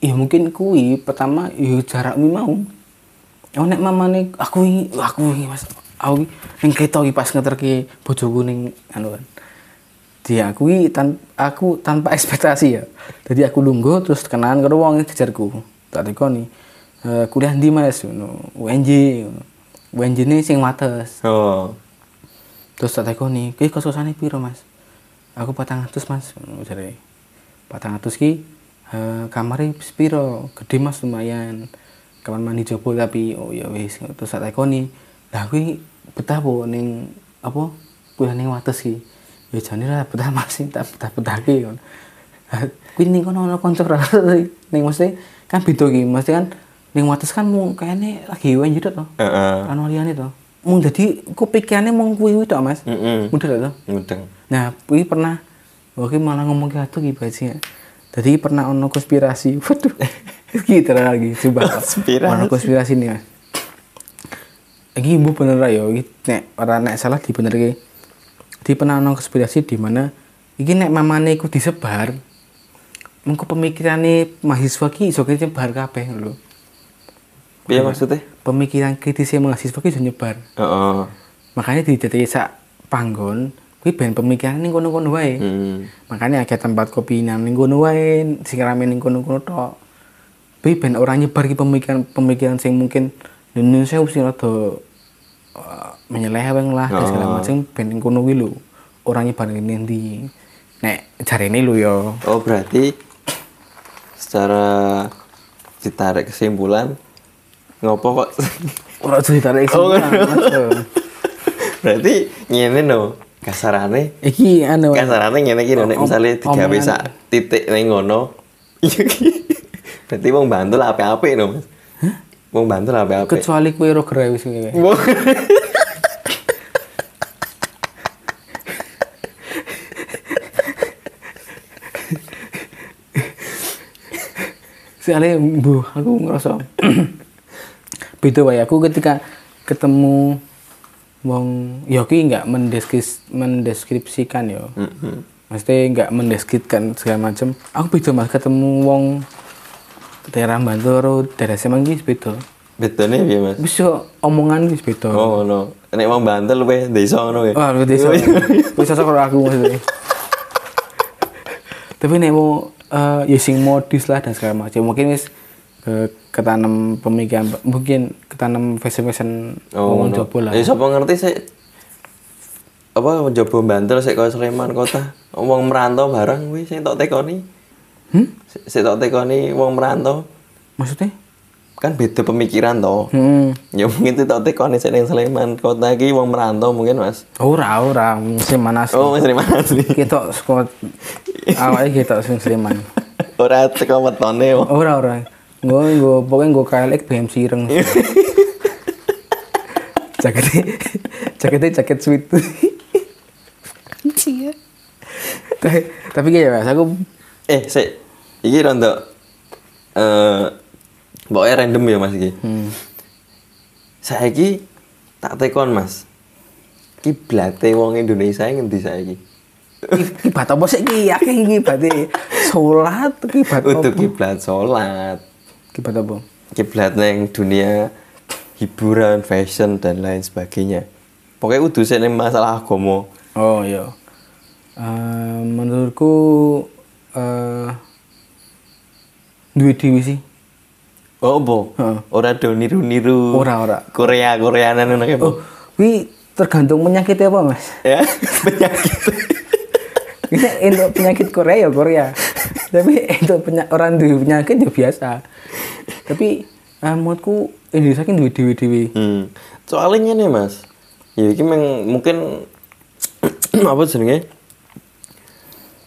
Speaker 1: ya mungkin kui pertama ya jarak mi mau. Oh nek mamane aku wingi aku wingi Mas. Aku ning kereta iki pas ngeterke bojoku ning anu kan. Dia aku iki tan aku tanpa ekspektasi ya. Jadi aku lungguh terus kenalan karo wong jejarku. Tak tekoni. Kuliah ndi Mas? Ngono. UNJ. UNJ ini sing wates.
Speaker 2: Oh.
Speaker 1: Terus tak tekoni, "Ki kos-kosane piro, Mas?" Aku 400, Mas. Ngono jare. 400 ki eh kamare piro? Gede Mas lumayan. Kamar mandi jopo tapi oh ya wis terus tak tekoni. Lah kuwi betah po ning apa? Kuliah ning Wates ki. Ya jane lah betah Mas tak betah betahke ngono. Lah kuwi ning kono ana kanca ra ning mesti kan beda ki. Mesti kan ning Wates kan mung kayaknya lagi wae jero to.
Speaker 2: Heeh.
Speaker 1: Anu liyane to. Mung dadi kepikirannya mung kuwi tok Mas.
Speaker 2: Heeh.
Speaker 1: Mudah to.
Speaker 2: Mudeng.
Speaker 1: Nah, kuwi pernah Oke malah ngomong kayak gitu bajingan. Jadi pernah ono konspirasi. Waduh. gitu lagi coba.
Speaker 2: Konspirasi.
Speaker 1: Ono konspirasi nih, Mas. Iki ibu bener yo, iki nek ora nek salah dibenerke. Di pernah ono konspirasi di mana iki nek mamane iku disebar mengko pemikirane mahasiswa ki iso nyebar kabeh lho.
Speaker 2: Piye maksudnya?
Speaker 1: Pemikiran kritisnya mahasiswa iso nyebar.
Speaker 2: Heeh.
Speaker 1: Makanya dijadikan sak panggon kuwi ben pemikiran ning kono-kono wae.
Speaker 2: Hmm.
Speaker 1: Makanya akeh tempat kopi nang ning kono wae, sing rame ning kono-kono tok. tapi ben ora nyebar ki pemikiran-pemikiran sing mungkin di Indonesia mesti rada uh, menyeleweng lah dan segala macam ben ing kono kuwi lho ora nyebar ning ndi nek jarene lho ya
Speaker 2: Oh berarti secara ditarik kesimpulan ngopo kok?
Speaker 1: Ora ditarik
Speaker 2: Oh,
Speaker 1: Mas.
Speaker 2: berarti ngene no kasarane.
Speaker 1: Iki anu
Speaker 2: kasarane ngene iki nek misale digawe sak titik ning ngono. Berarti wong bantul apik-apik no Mas. Wong bantul apik-apik.
Speaker 1: Kecuali kowe ro kowe
Speaker 2: Wong-
Speaker 1: Soalnya bu, aku ngerasa beda wae aku ketika ketemu wong ya ki nggak mendeskris, mendeskripsikan ya.
Speaker 2: Mm-mm.
Speaker 1: Maksudnya nggak mendeskripsikan segala macam. Aku beda mas ketemu wong daerah Bantul karo daerah Semarang ki beda.
Speaker 2: bedone piye Mas
Speaker 1: Bisa omongan ki beda.
Speaker 2: oh ngono nek wong bantul luwih desa ngono ya
Speaker 1: Wah, lu desa. Wis cocok karo aku maksudnya. Tapi nek mau eh, ya sing modis lah dan segala macam. Mungkin wis ke ketanam pemikiran mungkin ketanam fashion-fashion
Speaker 2: Oh,
Speaker 1: ngomong
Speaker 2: ngono.
Speaker 1: jopo lah.
Speaker 2: Eh, sapa ngerti sih apa coba bantul sik kaya Sleman kota. Wong merantau barang kuwi sing tok tekoni.
Speaker 1: Hmm?
Speaker 2: Sik tok tekoni wong merantau
Speaker 1: Maksudnya?
Speaker 2: kan beda pemikiran toh.
Speaker 1: Hmm.
Speaker 2: Ya mungkin sik tok tekoni sik ning Sleman kota iki wong merantau mungkin Mas.
Speaker 1: Ora, ora, mana sih?
Speaker 2: Oh, Sleman asli.
Speaker 1: Kita sekolah awalnya kita sing Sleman.
Speaker 2: Ora teko wetone. wong.
Speaker 1: Ora, ora. Gue, gue, pokoknya gue KLX BM Sireng. jaketnya, jaketnya jaket sweet. tapi, tapi kayak mas, aku
Speaker 2: Eh, sik. Iki rontok eh pokoknya random ya Mas iki.
Speaker 1: hmm,
Speaker 2: Saiki tak tekon Mas. Kiblate wong Indonesia ngendi saiki?
Speaker 1: kibat apa sih ki? Akeh iki kibate salat, kibat
Speaker 2: Untuk
Speaker 1: apa?
Speaker 2: kiblat salat,
Speaker 1: Kibat apa?
Speaker 2: kiblat neng dunia hiburan, fashion dan lain sebagainya. Pokoknya udah sih masalah agama.
Speaker 1: Oh iya. Eh, menurutku eh duwe dhewe sih.
Speaker 2: Oh, bo.
Speaker 1: Heeh.
Speaker 2: Ora do niru-niru.
Speaker 1: Ora, ora.
Speaker 2: Korea Koreanan ngono kayak
Speaker 1: Oh, wi tergantung penyakitnya apa, Mas?
Speaker 2: Ya, penyakit.
Speaker 1: Ini untuk penyakit Korea ya Korea. Tapi untuk penya- orang duwe penyakit ya biasa. Tapi eh, menurutku Indonesia kan duwe dewi-dewi.
Speaker 2: Hmm. Soalnya nih mas, ya ini mungkin apa jenenge?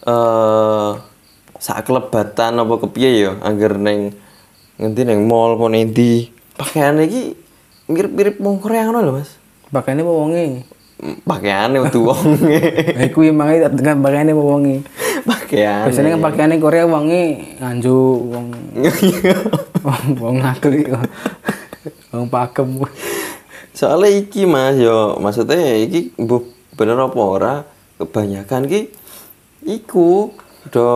Speaker 2: Eh, saat kelebatan apa kepiye ya, angger neng ngendi neng mall apa nendi, pakaian iki mirip-mirip wong Korea ngono lho mas.
Speaker 1: Pakaiannya apa wonge?
Speaker 2: Pakaiannya udah wonge,
Speaker 1: Nah, iku yang makanya dengan pakaiannya apa wonge.
Speaker 2: Pakaian.
Speaker 1: Biasanya kan pakaiannya Korea wonge nganju wong wong wong ngakul iku. Wong pakem.
Speaker 2: Soalnya iki mas, yo maksudnya iki bu bener apa ora kebanyakan ki iku do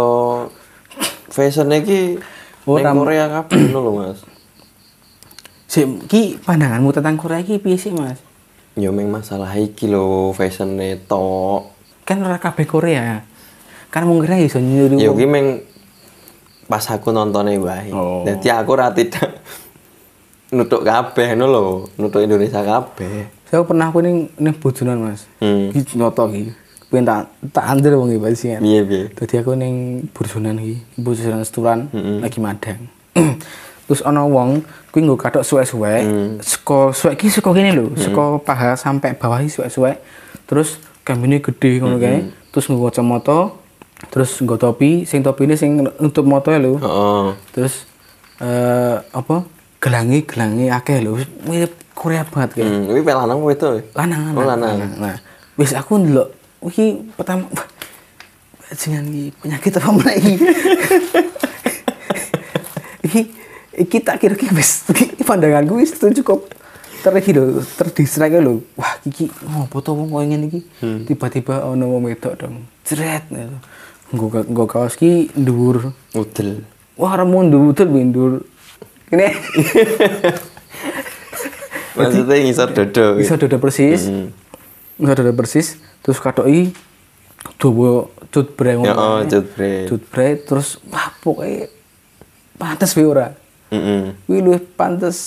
Speaker 2: fashion iki
Speaker 1: Oh, tam-
Speaker 2: Korea kabeh ngono lho mas.
Speaker 1: Si, ki pandanganmu tentang Korea ki piye sih, Mas?
Speaker 2: Yo meng masalah iki lho fashion tok.
Speaker 1: Kan ora kabeh Korea. Kan wong Korea iso nyuruh
Speaker 2: ki meng pas aku nontonnya wae.
Speaker 1: Oh.
Speaker 2: Jadi aku ora tidak nutuk kabeh ngono lho, nutuk Indonesia kabeh.
Speaker 1: Saya pernah aku ning ning bojonan, Mas.
Speaker 2: Hmm.
Speaker 1: Iki nyoto iki. Kuwi tak tak andir wong iki bajingan.
Speaker 2: Piye piye?
Speaker 1: Dadi aku ning bojonan iki, bojonan seturan
Speaker 2: Mm-mm.
Speaker 1: lagi madang. Terus ana wong kuwi nggo kathok suwek-suwek,
Speaker 2: Mm.
Speaker 1: saka suwek iki saka kene lho, saka paha sampai bawah iki suwek-suwek. Terus kambine gede ngono kae, terus nggo kacamata, terus nggo topi, sing topine sing nutup mata lho.
Speaker 2: Heeh.
Speaker 1: Terus eh apa? Gelangi gelangi akeh lho. Mirip Korea banget kayak.
Speaker 2: Hmm, kuwi pel lanang apa wedok?
Speaker 1: lanang
Speaker 2: Oh, lanang.
Speaker 1: nah wis aku ndelok iki pertama iki penyakit apa meneh iki iki iki tak kira iki wis pandanganku wis itu cukup teriki lho terdistrak lho. Wah iki ngopo to wong koyo ngene iki. Tiba-tiba ono wong wedok dong. Jret nggo nggo kaos ki dhuwur.
Speaker 2: Udel.
Speaker 1: wah ora mau dhuwur windur ini
Speaker 2: Maksudnya ngisor dodo.
Speaker 1: bisa dada persis.
Speaker 2: Hmm.
Speaker 1: bisa dada persis. Terus katoki dawa
Speaker 2: Ya, oh, cut bre.
Speaker 1: cut bre terus wah pokoknya pantes wae ora?
Speaker 2: Mm-mm.
Speaker 1: kuwi luwih pantes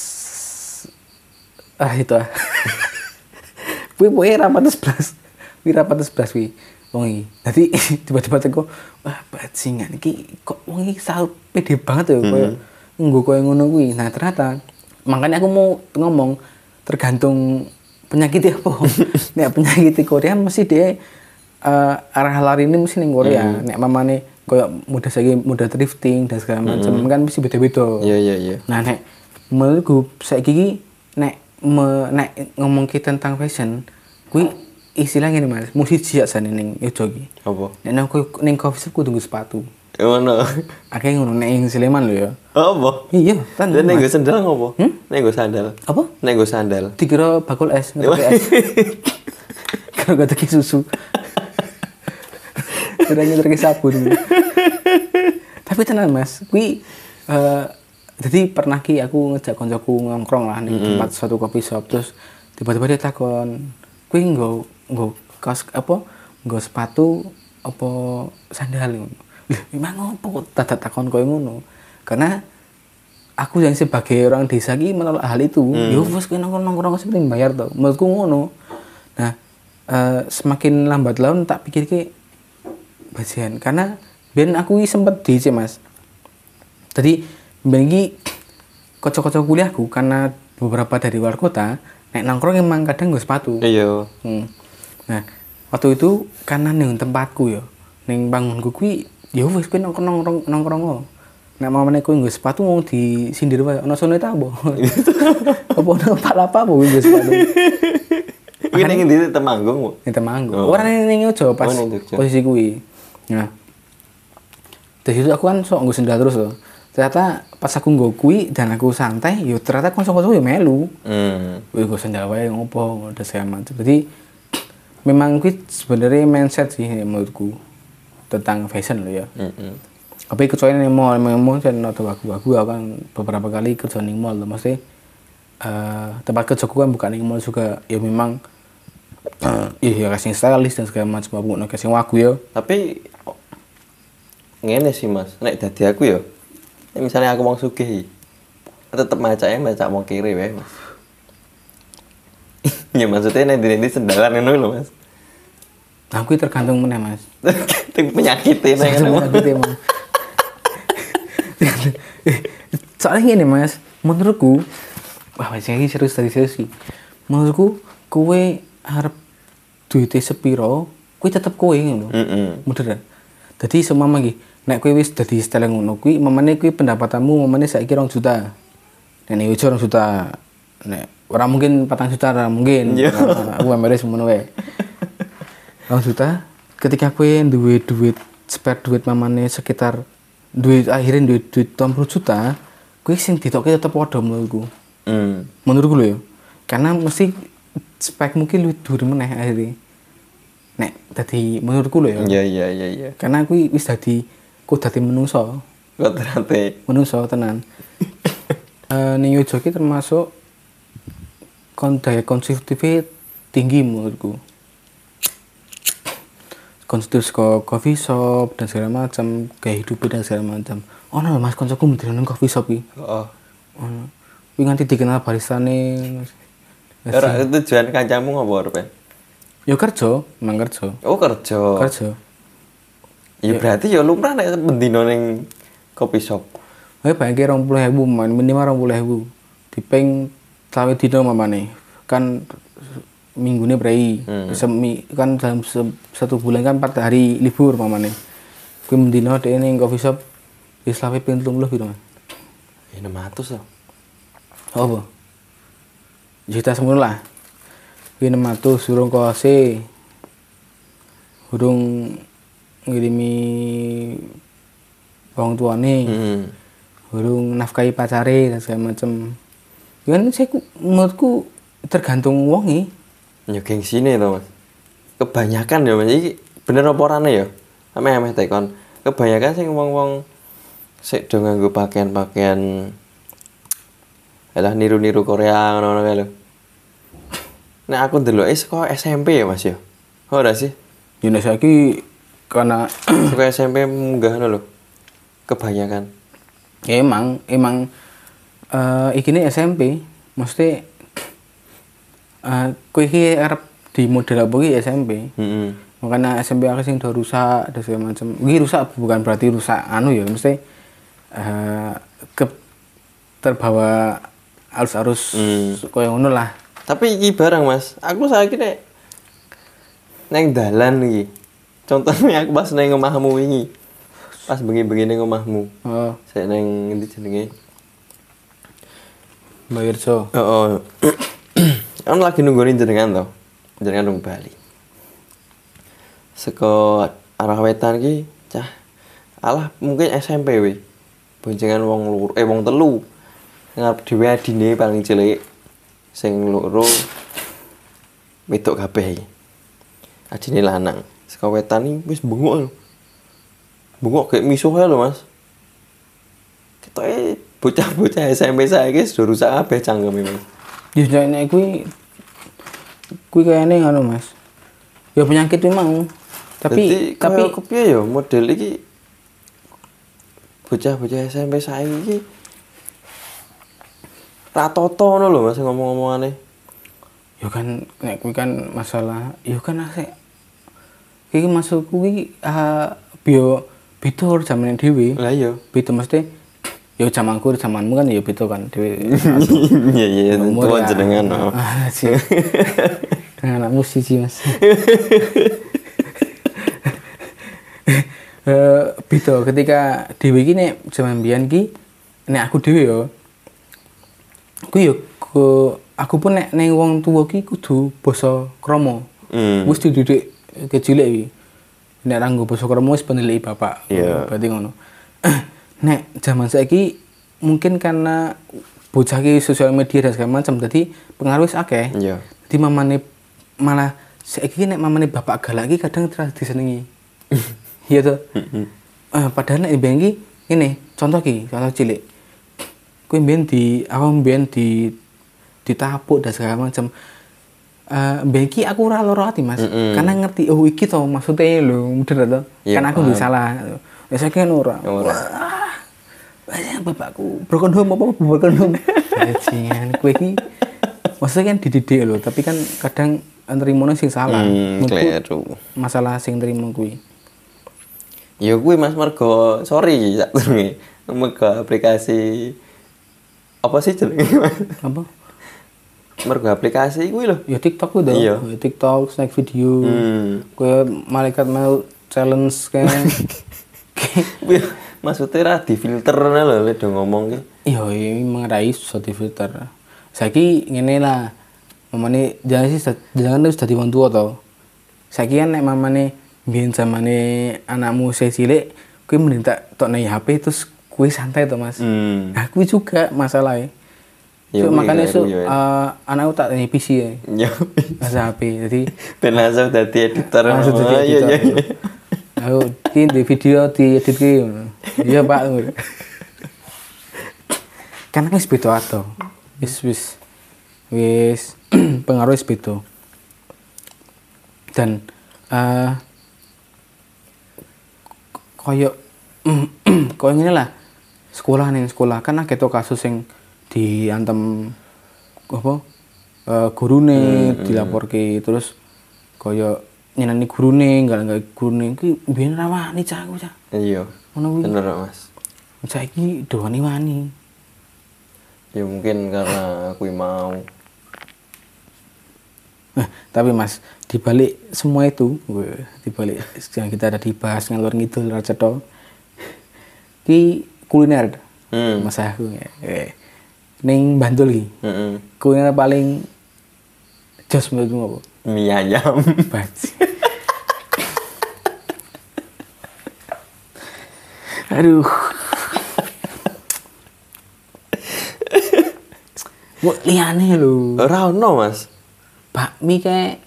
Speaker 1: ah itu ah. Kuwi pokoke ra pantes blas. Kuwi ra pantes blas kuwi. Wong iki. Dadi tiba-tiba teko wah bajingan iki kok wong iki sal pede banget ya koyo nggo koyo ngono kuwi. Nah ternyata makanya aku mau ngomong tergantung penyakitnya apa. Nek penyakit Korea mesti dia eh, arah lari ini mesti ning Korea. Nek mamane koyo mudah saja mudah drifting dan segala macam kan mesti beda-beda.
Speaker 2: Iya iya iya.
Speaker 1: Nah, nek menurutku saiki iki nek me, nek ngomong tentang fashion, kuwi istilah ngene Mas, mesti jijak sane ning Yojo iki.
Speaker 2: Apa?
Speaker 1: Nek kowe- ning coffee shop kudu nggo sepatu.
Speaker 2: Eh, Ngono.
Speaker 1: Akeh ngono nek ing Sleman lho ya.
Speaker 2: Apa?
Speaker 1: Iya, kan.
Speaker 2: Dan nego sandal ngopo? Nego sandal.
Speaker 1: Apa?
Speaker 2: Nego sandal.
Speaker 1: Dikira bakul es, ngetok es. Kalau gak susu. Kiranya teki sabun. Tapi tenang Mas, kuwi eh jadi pernah ki aku ngejak koncoku nongkrong lah di tempat suatu kopi shop terus tiba-tiba dia takon, kuwi nggo nggo kaos apa? Nggo sepatu apa sandal ngono. Lho, emang ngopo? Kok dadak takon koyo ngono? Karena aku yang sebagai orang desa ki menolak hal itu. Ya wes kowe nongkrong nongkrong seperti bayar tuh menurutku ngono. Nah eh, semakin lambat laun tak pikir ki bajingan karena ben aku sempet di mas. Jadi ki kocok-kocok kuliahku karena beberapa dari luar kota nek nongkrong emang kadang gue sepatu
Speaker 2: Iya.
Speaker 1: Hmm. Nah, waktu itu karena ning tempatku ya, ning bangunku kuwi ya wis kuwi nongkrong nongkrong nongkrong kok. Nek mamane kuwi nggo sepatu mau disindir wae. Ono sono ta apa? Apa ono palapa apa kuwi nggo sepatu?
Speaker 2: Kuwi ning ndi Temanggung, Bu?
Speaker 1: Ning Temanggung. Ora ning Jogja pas
Speaker 2: Oh,
Speaker 1: posisi kuwi. Nah. Dari situ aku kan sok nggo sendal terus loh. Ternyata pas aku nggo kuwi dan aku santai, yo ternyata kanca-kanca yo melu.
Speaker 2: Hmm.
Speaker 1: Wih, gue sendal wae ngopo, udah saya macam. Jadi memang kuwi sebenarnya mindset sih menurutku tentang fashion loh ya. Tapi kecuali nih mall, memang mall kan atau aku-aku aku kan beberapa kali kerja nih mall, maksudnya eh, tempat kerjaku kan bukan nih mall juga, ya memang iya ya kasih stylist dan segala macam aku nggak kasih wagu ya.
Speaker 2: Tapi ngene sih Mas, nek dadi aku ya. Nek misalnya aku wong sugih tetep macake macak wong kiri wae, Mas. ya maksudnya nek ndi sendalan ngono lho, Mas.
Speaker 1: Aku tergantung mana mas.
Speaker 2: Itu penyakit ini kan.
Speaker 1: Sebenarnya gitu emang. Soalnya gini mas, menurutku, wah masih lagi serius dari serius sih. Menurutku, kue harap duitnya sepiro, kue tetap kue ngono.
Speaker 2: Heeh.
Speaker 1: Bener. Jadi semua lagi, nek kue wis dadi style ngono kue, mamane kue pendapatanmu mamane saiki rong juta. Nek ujo rong juta. Nek ora mungkin patang juta ora mungkin.
Speaker 2: Iya.
Speaker 1: Nah, Aku ambil semono wae. Rong juta ketika kue duwe duit spare duit mamane sekitar duit akhirnya duit duit 30 juta, kue sing ditoke tetep padha menurutku.
Speaker 2: Hmm.
Speaker 1: Menurutku lho ya. Karena mesti spek mungkin lebih dhuwur meneh akhirnya. Nek dadi menurutku lho ya.
Speaker 2: Iya iya iya iya.
Speaker 1: Karena kuwi wis dadi ku dadi menungso,
Speaker 2: Kok ternyata
Speaker 1: menungso tenan. Eh ning Yojo ki termasuk kon daya konsumtifnya tinggi menurutku. Konsumtif ke coffee shop dan segala macam, gaya hidup dan segala macam. Oh no, mas koncoku mendiri nang coffee shop ki.
Speaker 2: Oh.
Speaker 1: Ono. Kuwi nganti dikenal baristane.
Speaker 2: Ora tujuan kancamu ngopo arep?
Speaker 1: Ya kerja, emang kerja.
Speaker 2: Oh kerja.
Speaker 1: Kerja.
Speaker 2: Ya berarti ya lumrah nek bendino ning kopi shop.
Speaker 1: Ayo bayangke 20.000 man, minimal 20.000. Diping selawe dino mamane. Kan minggune prei.
Speaker 2: Hmm.
Speaker 1: Semi kan dalam se- satu bulan kan 4 hari libur mamane. Kuwi mendino dhek ning coffee shop wis selawe ping 30 gitu. Mas.
Speaker 2: Ya 600 loh.
Speaker 1: Apa? Juta semono lah. 600 surung kose. Urung ngirimi wong tuane.
Speaker 2: Hmm.
Speaker 1: Urung nafkahi pacare dan segala macem. Ya kan saya ku- menurutku tergantung wonge.
Speaker 2: Ya gengsine to, Mas. Kebanyakan ya Mas iki bener apa orane ya? Ame-ame tekon. Kebanyakan sing wong-wong sik do nganggo pakaian-pakaian Alah niru-niru Korea ngono-ngono kae lho. Nek aku ndeloke saka SMP ya Mas ya. Ora sih?
Speaker 1: Ya nek saiki karena
Speaker 2: Saka SMP munggah ngono lho. Kebanyakan.
Speaker 1: ya emang emang eh iki ini SMP, mesti eh kowe iki arep di model apa iki SMP.
Speaker 2: Heeh.
Speaker 1: Makanya SMP aku sing udah rusak dan segala macam. Ini rusak bukan berarti rusak anu ya, mesti eh ke terbawa arus-arus
Speaker 2: Hmm.
Speaker 1: koyo ngono lah.
Speaker 2: Tapi iki barang Mas, aku saiki nek neng dalan iki. Contohnya aku pas neng omahmu wingi. Pas bengi-bengi neng omahmu.
Speaker 1: Oh,
Speaker 2: Saya neng endi jenenge?
Speaker 1: Mbak Wirjo.
Speaker 2: Oh, oh. kan lagi nungguin jenengan toh. Jenengan nunggu Bali. Seko arah wetan ki cah alah mungkin SMP we. Boncengan wong lur eh wong telu. Ngarep dhewe adine paling cilik. Sing loro wedok kabeh. iki. Adine lanang. Seko wetan iki wis bengok. Bengok kayak misuh ae lho, Mas. Ketoke bocah-bocah SMP saiki sudah rusak kabeh cangkeme, Mas.
Speaker 1: Ya nek kuwi kuwi kayaknya ngono Mas. Ya penyakit mau. Tapi
Speaker 2: Dadi,
Speaker 1: tapi
Speaker 2: kepiye ya model iki bocah-bocah SMP saiki iki ra toto ngono lho Mas ngomong-ngomongane.
Speaker 1: ya kan nek kuwi kan masalah ya kan asik iki masuk kuwi ah, bio beda zaman dhewe.
Speaker 2: Lah iya.
Speaker 1: Beda mesti ya zamanku zamanmu kan ya beda kan dhewe.
Speaker 2: Iya iya tuwa
Speaker 1: ya.
Speaker 2: jenengan. oh.
Speaker 1: Ah, sih. Dengan anakmu siji mas. Eh, beda ketika dewi nek zaman biyen ki nek aku dhewe ya aku ya ku- aku pun nek ning wong tuwa ki kudu basa krama.
Speaker 2: Hmm.
Speaker 1: wis dididik kecilik iki. Nek ra nggo basa krama wis penilai bapak.
Speaker 2: Iya.
Speaker 1: berarti ngono. Nek zaman saiki mungkin karena bocah ki sosial media dan segala macam jadi pengaruh akeh.
Speaker 2: Iya.
Speaker 1: jadi mamane malah saiki nek mamane bapak galak iki kadang terus disenengi. Iya tuh Eh, padahal nek iki ngene contoh ki contoh cilik kuwi mbiyen di aku mbiyen di ditapuk dan segala macam eh mbiyen ki aku ora loro ati Mas.
Speaker 2: Mm-mm.
Speaker 1: karena ngerti oh iki to maksudnya lho bener to.
Speaker 2: Iya,
Speaker 1: kan aku nggak salah. Ya saya kan ora.
Speaker 2: Ora.
Speaker 1: Wah, bapakku. Broken home apa broken home? Bajingan. Kowe iki maksudnya kan dididik loh tapi kan kadang nerimono sing salah.
Speaker 2: Hmm,
Speaker 1: Menurutku
Speaker 2: kleru.
Speaker 1: masalah sing terima kuwi.
Speaker 2: Ya kuwi Mas mergo sorry sak durunge. Mergo aplikasi apa sih jenenge
Speaker 1: apa
Speaker 2: Mergo aplikasi kuwi lho.
Speaker 1: ya TikTok kuwi
Speaker 2: Iya.
Speaker 1: Ya, TikTok snack video
Speaker 2: Hmm.
Speaker 1: kowe malaikat mau challenge kayak
Speaker 2: Kuwi maksudnya ra difilter ngono lho lek do ngomong ki.
Speaker 1: iya ini mengerai susah di filter saiki ngene lah mamane jangan sih jangan terus dadi wong tua to saiki kan nek mamane biyen zamane anakmu cilik kuwi mending tak tokne HP terus kuwi santai to Mas
Speaker 2: Hmm.
Speaker 1: nah juga masalahnya
Speaker 2: Ya,
Speaker 1: so,
Speaker 2: kuwi
Speaker 1: makanya
Speaker 2: kleru, ya.
Speaker 1: eh, anakku tak tanya PC ya masa HP jadi
Speaker 2: Ben langsung dadi editor.
Speaker 1: langsung
Speaker 2: Oh, iya,
Speaker 1: editor.
Speaker 2: iya, iya.
Speaker 1: Aku ki di video di edit ki. Iya Pak. Karena kan wis beda ato. Wis wis wis pengaruh wis beda. Dan eh koyo koyo ngene lah. Sekolah nih sekolah kan to kasus sing diantem apa eh gurune dilaporke terus koyo nyenani gurune enggak enggak gurune iki biyen ra wani cah aku cah.
Speaker 2: Iya.
Speaker 1: Ngono kuwi.
Speaker 2: Bener Mas.
Speaker 1: Saiki doani wani.
Speaker 2: Ya mungkin karena aku mau.
Speaker 1: Nah, tapi Mas, di balik semua itu, weh, di balik yang kita ada dibahas ngalor ngidul ra cetha. Ki kuliner.
Speaker 2: Hmm.
Speaker 1: Mas aku eh ning Bantul iki.
Speaker 2: Heeh.
Speaker 1: Kuliner paling jos menurutmu apa?
Speaker 2: Mie ayam.
Speaker 1: Aduh. Mau liane lho.
Speaker 2: Ora ono, Mas.
Speaker 1: Bakmi kayak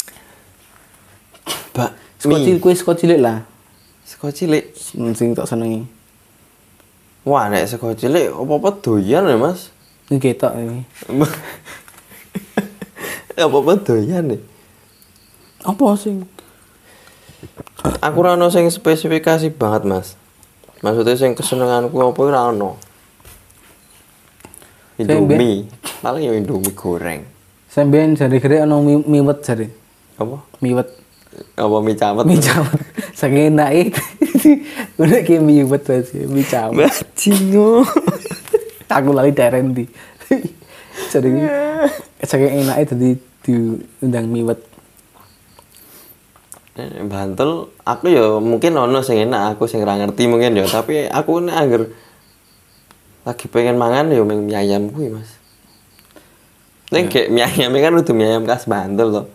Speaker 2: Bak
Speaker 1: kuwi sego cilik lah.
Speaker 2: Sego cilik.
Speaker 1: Sing tak senengi.
Speaker 2: Wah, nek sego cilik apa-apa doyan ya, Mas.
Speaker 1: Ini ketok ini.
Speaker 2: apa-apa doyan nih.
Speaker 1: Apa sing?
Speaker 2: Aku ora ono sing spesifikasi banget, Mas. Maksudnya sing kesenenganku apa ora ono. Indomie. Paling ya Indomie goreng.
Speaker 1: Sampeyan jare gede ana mi- miwet jare.
Speaker 2: Apa?
Speaker 1: Miwet.
Speaker 2: Apa mie camet?
Speaker 1: Mie camet. Saking enake. Udah kayak miwet mie camet.
Speaker 2: Bajingo.
Speaker 1: Aku lali daerah ndi. Jadi saking enake dadi diundang miwet.
Speaker 2: Eh, Bantul, aku ya mungkin ono sing enak, aku sing ora ngerti mungkin ya, tapi aku nek angger lagi pengen mangan ya ming mie ayam kuwi, Mas. Nek kayak mie ayam kan udah mie ayam khas Bantul loh.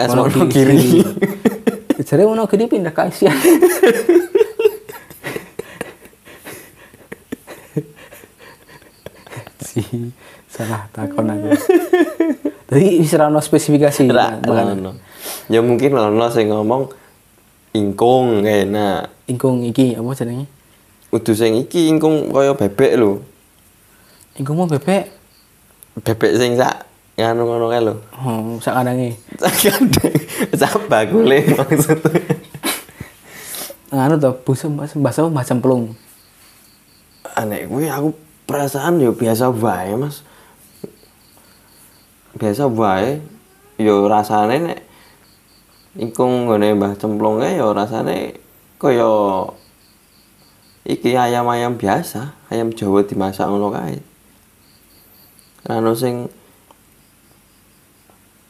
Speaker 2: Khas Wonogiri.
Speaker 1: Jadi mau gini pindah ke Asia. si salah takon aku. Tadi bisa ono spesifikasi.
Speaker 2: Ra ono. Ya mungkin ono sing ngomong ingkung enak.
Speaker 1: Ingkung iki apa jenenge?
Speaker 2: Udu sing iki ingkung kaya bebek lho.
Speaker 1: Ingkung mau bebek.
Speaker 2: Bebek sing sak nganu ngono kae lho.
Speaker 1: Oh, sak kadange.
Speaker 2: Kadang sak bakule maksudnya.
Speaker 1: Anu to, busa bahasa macam pelung.
Speaker 2: aneh gue aku perasaan yo biasa wae mas biasa wae yo rasane nek ingkung ngene mbah cemplonge yo rasane kaya iki ayam-ayam biasa ayam Jawa dimasak ngono kae anu sing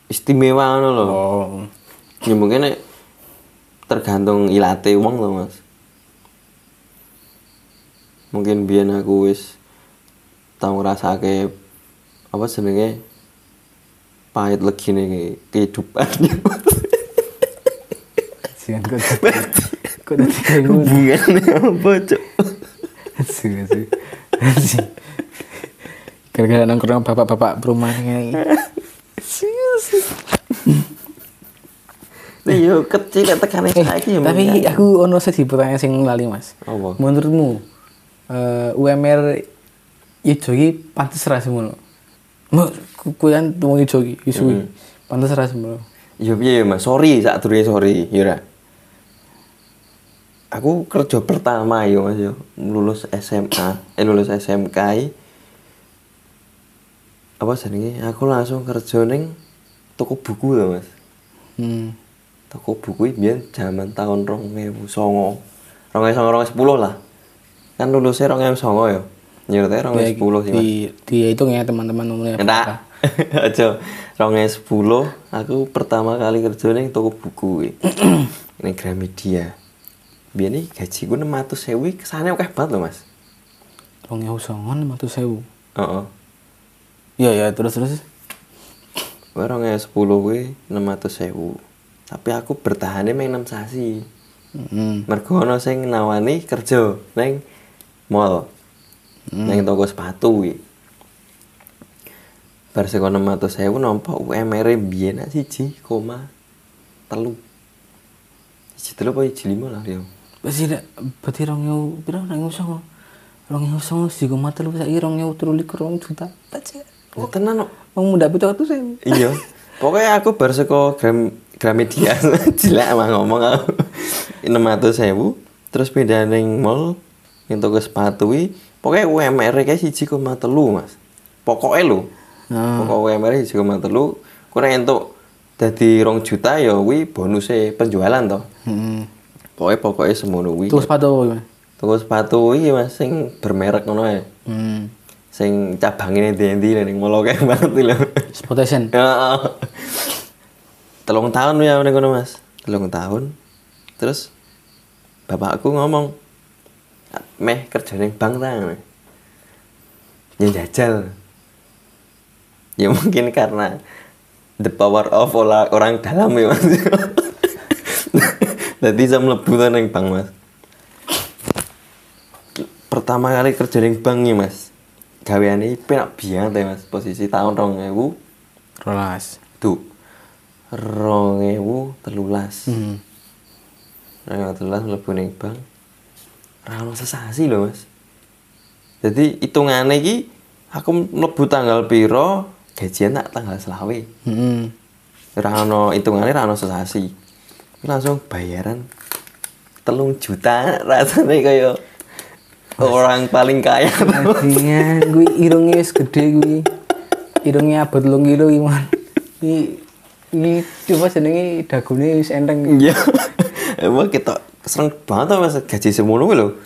Speaker 2: istimewa ngono lho
Speaker 1: Oh.
Speaker 2: ya mungkin nek tergantung ilate wong lho mas mungkin biyen aku wis tau ngrasake apa jenenge pahit legine kehidupan
Speaker 1: Sian kok. Kok dadi kayak
Speaker 2: hubungannya apa cok
Speaker 1: asu. Asu. Gara-gara nongkrong bapak-bapak perumahan ini.
Speaker 2: Iya kecil tekane
Speaker 1: Eh,
Speaker 2: saiki ya
Speaker 1: tapi aku ono sih pertanyaan sing lali mas.
Speaker 2: Apa?
Speaker 1: Menurutmu eh, UMR ijo iki pantes ra semono? Kan wong ijo iki isu iki. Pantes ra semono.
Speaker 2: Ya piye ya, Mas? Sorry sak durunge sorry, ya ora. Aku kerja pertama yo Mas yo, lulus SMA, eh lulus SMK. Apa jenenge? Aku langsung kerja ning toko buku lho, Mas.
Speaker 1: Hmm.
Speaker 2: Toko buku biyen zaman tahun 2009. 2009 2010 lah. Kan lulusnya 2009 ya. Nyerte 2010 sih, Mas.
Speaker 1: di, dihitung ya teman-teman umumnya.
Speaker 2: Enggak. Aja. Rongnya 10 aku pertama kali kerja ning toko buku. Ning Gramedia. Biyen iki gajiku 600.000 kesane akeh banget lho, Mas.
Speaker 1: Rong ewu songon lima ratus sewu.
Speaker 2: Heeh.
Speaker 1: Iya ya terus terus.
Speaker 2: Kowe rongnya 10 kuwi 600.000. Tapi aku bertahannya main 6 sasi.
Speaker 1: Hmm.
Speaker 2: Mergo ono sing nawani kerja ning mall. Ning toko sepatu kuwi. Bar seko 600.000 nampa UMR biyen siji koma telu. Siji telu apa siji lima lah dia.
Speaker 1: Berarti berarti rong ewu piro rong ewu songo. Rong ewu songo sih gue mata lu saiki rong ewu telu likur rong juta. Baca.
Speaker 2: Oh, tenan kok.
Speaker 1: Wong muda pitu atus sewu.
Speaker 2: Iya. Pokoknya aku bar seko Gram Gramedia jelek emang ngomong aku. 600.000 terus pindah ning mall ning toko sepatu kuwi pokoknya UMR koma telu mas pokoknya lho
Speaker 1: Nah.
Speaker 2: pokok UMR koma telu kurang entuk dadi rong juta ya kuwi bonusnya penjualan toh
Speaker 1: Heeh.
Speaker 2: pokoknya pokoknya semono kuwi
Speaker 1: Tuh sepatu gimana?
Speaker 2: toko sepatu iki mas sing bermerek ngono ya
Speaker 1: Hmm.
Speaker 2: sing cabangnya endi-endi ning mall kayak banget lho
Speaker 1: Spotation.
Speaker 2: Heeh. Telung tahun ya ning kono Mas. Telung tahun. Terus bapakku ngomong, "Meh kerja ning bank ta?" Ya jajal. Ya mungkin karena the power of ola- orang dalam ya Mas. Jadi saya mlebu ta ning bank Mas. Pertama kali kerja ning bank nih Mas. Gaweane penak biang teh Mas, posisi tahun 2000
Speaker 1: Rolas.
Speaker 2: Tuh. Rong ewu telulas.
Speaker 1: Hmm.
Speaker 2: Rong ewu telulas mlebu ning bank. Ra ono sesasi lho, Mas. Jadi hitungane iki aku mlebu tanggal piro, gajian tak tanggal selawe.
Speaker 1: Heeh.
Speaker 2: Ra ono hitungane ra ono sesasi. Langsung bayaran telung juta rasane kaya orang paling kaya
Speaker 1: gue irungnya wis gede gue. Irungnya abot lung kilo gimana? Ini ini coba jenenge dagune wis enteng.
Speaker 2: iya. Emang kita serang banget mas. Gaji kuwi lho.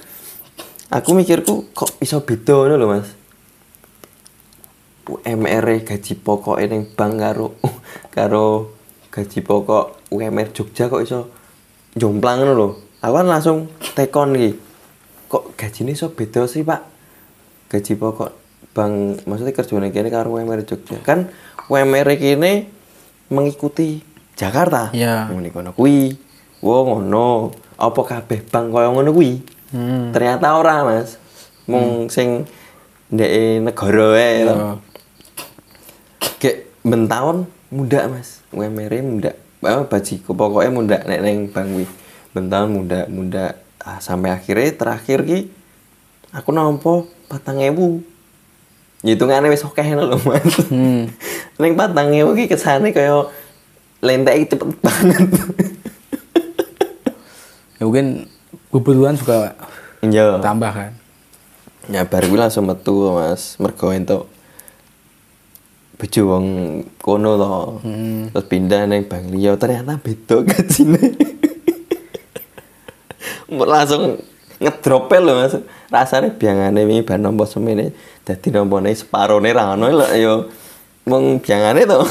Speaker 2: Aku mikirku kok bisa beda ngono lho mas. UMR -e gaji pokok ning bank karo karo gaji pokok UMR Jogja kok iso jomplang ngono lho. Aku kan langsung tekon iki. Kok gajine iso beda sih pak? Gaji pokok bank maksudnya kerjane kene karo UMR Jogja. Kan UMR kene mengikuti Jakarta.
Speaker 1: Iya.
Speaker 2: ngene kono kuwi. Wo ngono apa kabeh bank kaya ngono kuwi?
Speaker 1: Hmm.
Speaker 2: ternyata ora mas. Mung sing ndek negara to. Kayak ben tahun muda mas. UMR muda apa bajiku pokoknya muda nek neng bang wi ben tahun muda muda ah, sampai akhirnya terakhir ki aku nampa patang ewu hitungannya wis oke lho mas.
Speaker 1: Hmm.
Speaker 2: neng patang ewu ki kesane kaya lentek cepet banget.
Speaker 1: Ya mungkin kebutuhan juga
Speaker 2: iya.
Speaker 1: tambah kan.
Speaker 2: ya bar kuwi langsung metu mas. Mergo entuk bojo wong kono to. Terus pindah neng Bang Liyo ternyata beda Mbok langsung ngedrope lho mas. Rasane biangane wingi bar nampa semene dadi nampane separone ra ono lho ya. Mung biangane to.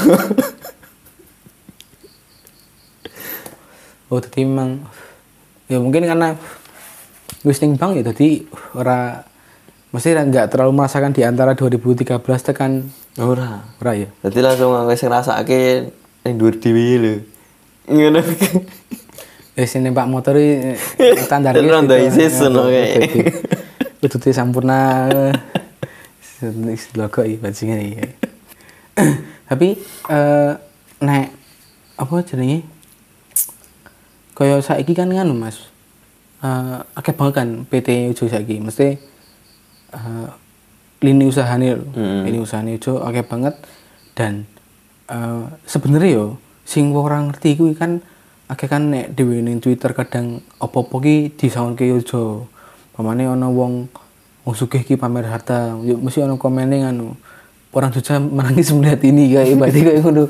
Speaker 1: Oh, jadi memang ya mungkin karena wis ning bank ya jadi ora mesti nggak terlalu merasakan di antara 2013 tekan.
Speaker 2: Ora.
Speaker 1: Ora ya.
Speaker 2: dadi langsung aku sing ngrasake ning dhuwur dhewe lho. Ngono
Speaker 1: Sini Pak motor iki standar
Speaker 2: Rondo isis, ngono kayak.
Speaker 1: Itu tuh sampurna wis logo iki bajingan iki. Tapi eh nek apa jenenge? Kaya saiki kan nganu Mas. Eh akeh banget kan PT Ujo saiki mesti eh lini usahane lho.
Speaker 2: Hmm.
Speaker 1: Lini usahane Ujo akeh banget dan eh sebenarnya yo sing ora ngerti kuwi kan akeh kan nek dhewe ning Twitter kadang apa-apa ki disaunke Ujo. Pamane ana wong wong sugih ki pamer harta, yo mesti ana komene nganu. Orang Jogja menangis melihat ini kayak ibaratnya kayak ngono.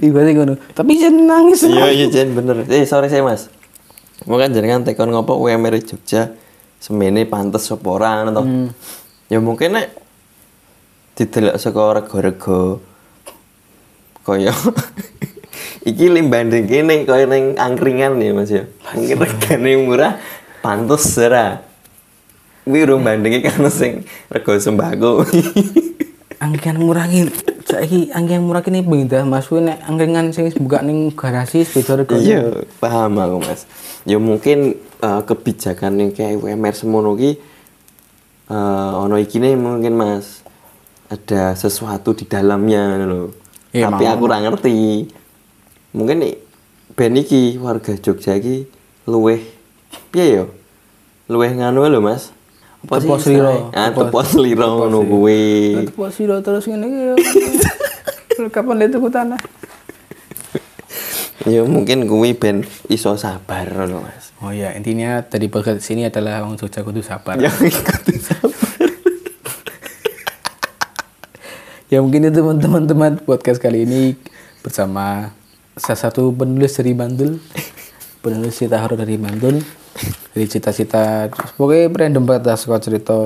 Speaker 1: Ibaratnya ngono. Tapi jangan nangis.
Speaker 2: iya iya Jen bener eh sorry saya mas mau kan jenengan tekon ngopo UMR Jogja semene pantes apa ora ngono to ya mungkin nek didelok saka rega-rega kaya iki limbanding kene kaya ning angkringan ya Mas ya mungkin regane murah pantes ora kuwi urung bandingi kan sing rega sembako
Speaker 1: angkringan murangin saiki angkringan murah kene beda Mas kuwi nek angkringan sing buka ning garasi beda regane.
Speaker 2: Iya, paham aku mas. Ya mungkin eh, kebijakan yang kayak UMR semono ki eh, ono ikine mungkin mas ada sesuatu di dalamnya loh.
Speaker 1: Iya,
Speaker 2: Tapi
Speaker 1: mau.
Speaker 2: aku ora ngerti. Mungkin nih ben iki warga Jogja iki luweh piye yo? Luweh nganu lho mas. Apa sih
Speaker 1: Tepos liro.
Speaker 2: Ah,
Speaker 1: Tepos-
Speaker 2: tepos liro ngono kuwi.
Speaker 1: Kok sira terus ngene iki ya. Kapan dia tuku tanah?
Speaker 2: Ya mungkin kuwi ben iso sabar ngono mas.
Speaker 1: Oh iya, intinya dari podcast sini adalah Wong Jogja kudu sabar.
Speaker 2: Yang ikuti sabar.
Speaker 1: Ya mungkin itu teman-teman podcast kali ini bersama salah satu penulis dari Bantul. penulis cerita horor dari Bantul. Dari cita-cita pokoknya random banget lah suka cerita.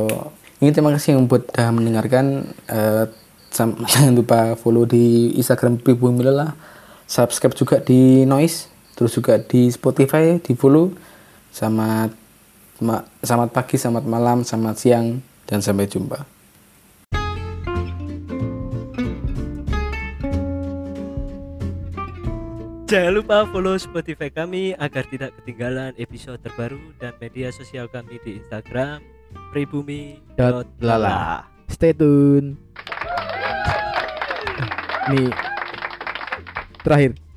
Speaker 1: Ini terima kasih yang buat udah mendengarkan. Eh, sam- jangan lupa follow di Instagram Pribumi lah. Subscribe juga di Noise. Terus juga di Spotify di follow. Selamat ma- selamat pagi, selamat malam, selamat siang, dan sampai jumpa.
Speaker 3: Jangan lupa follow Spotify kami agar tidak ketinggalan episode terbaru dan media sosial kami di Instagram pribumi.lala.
Speaker 1: Stay tune. Nih terakhir.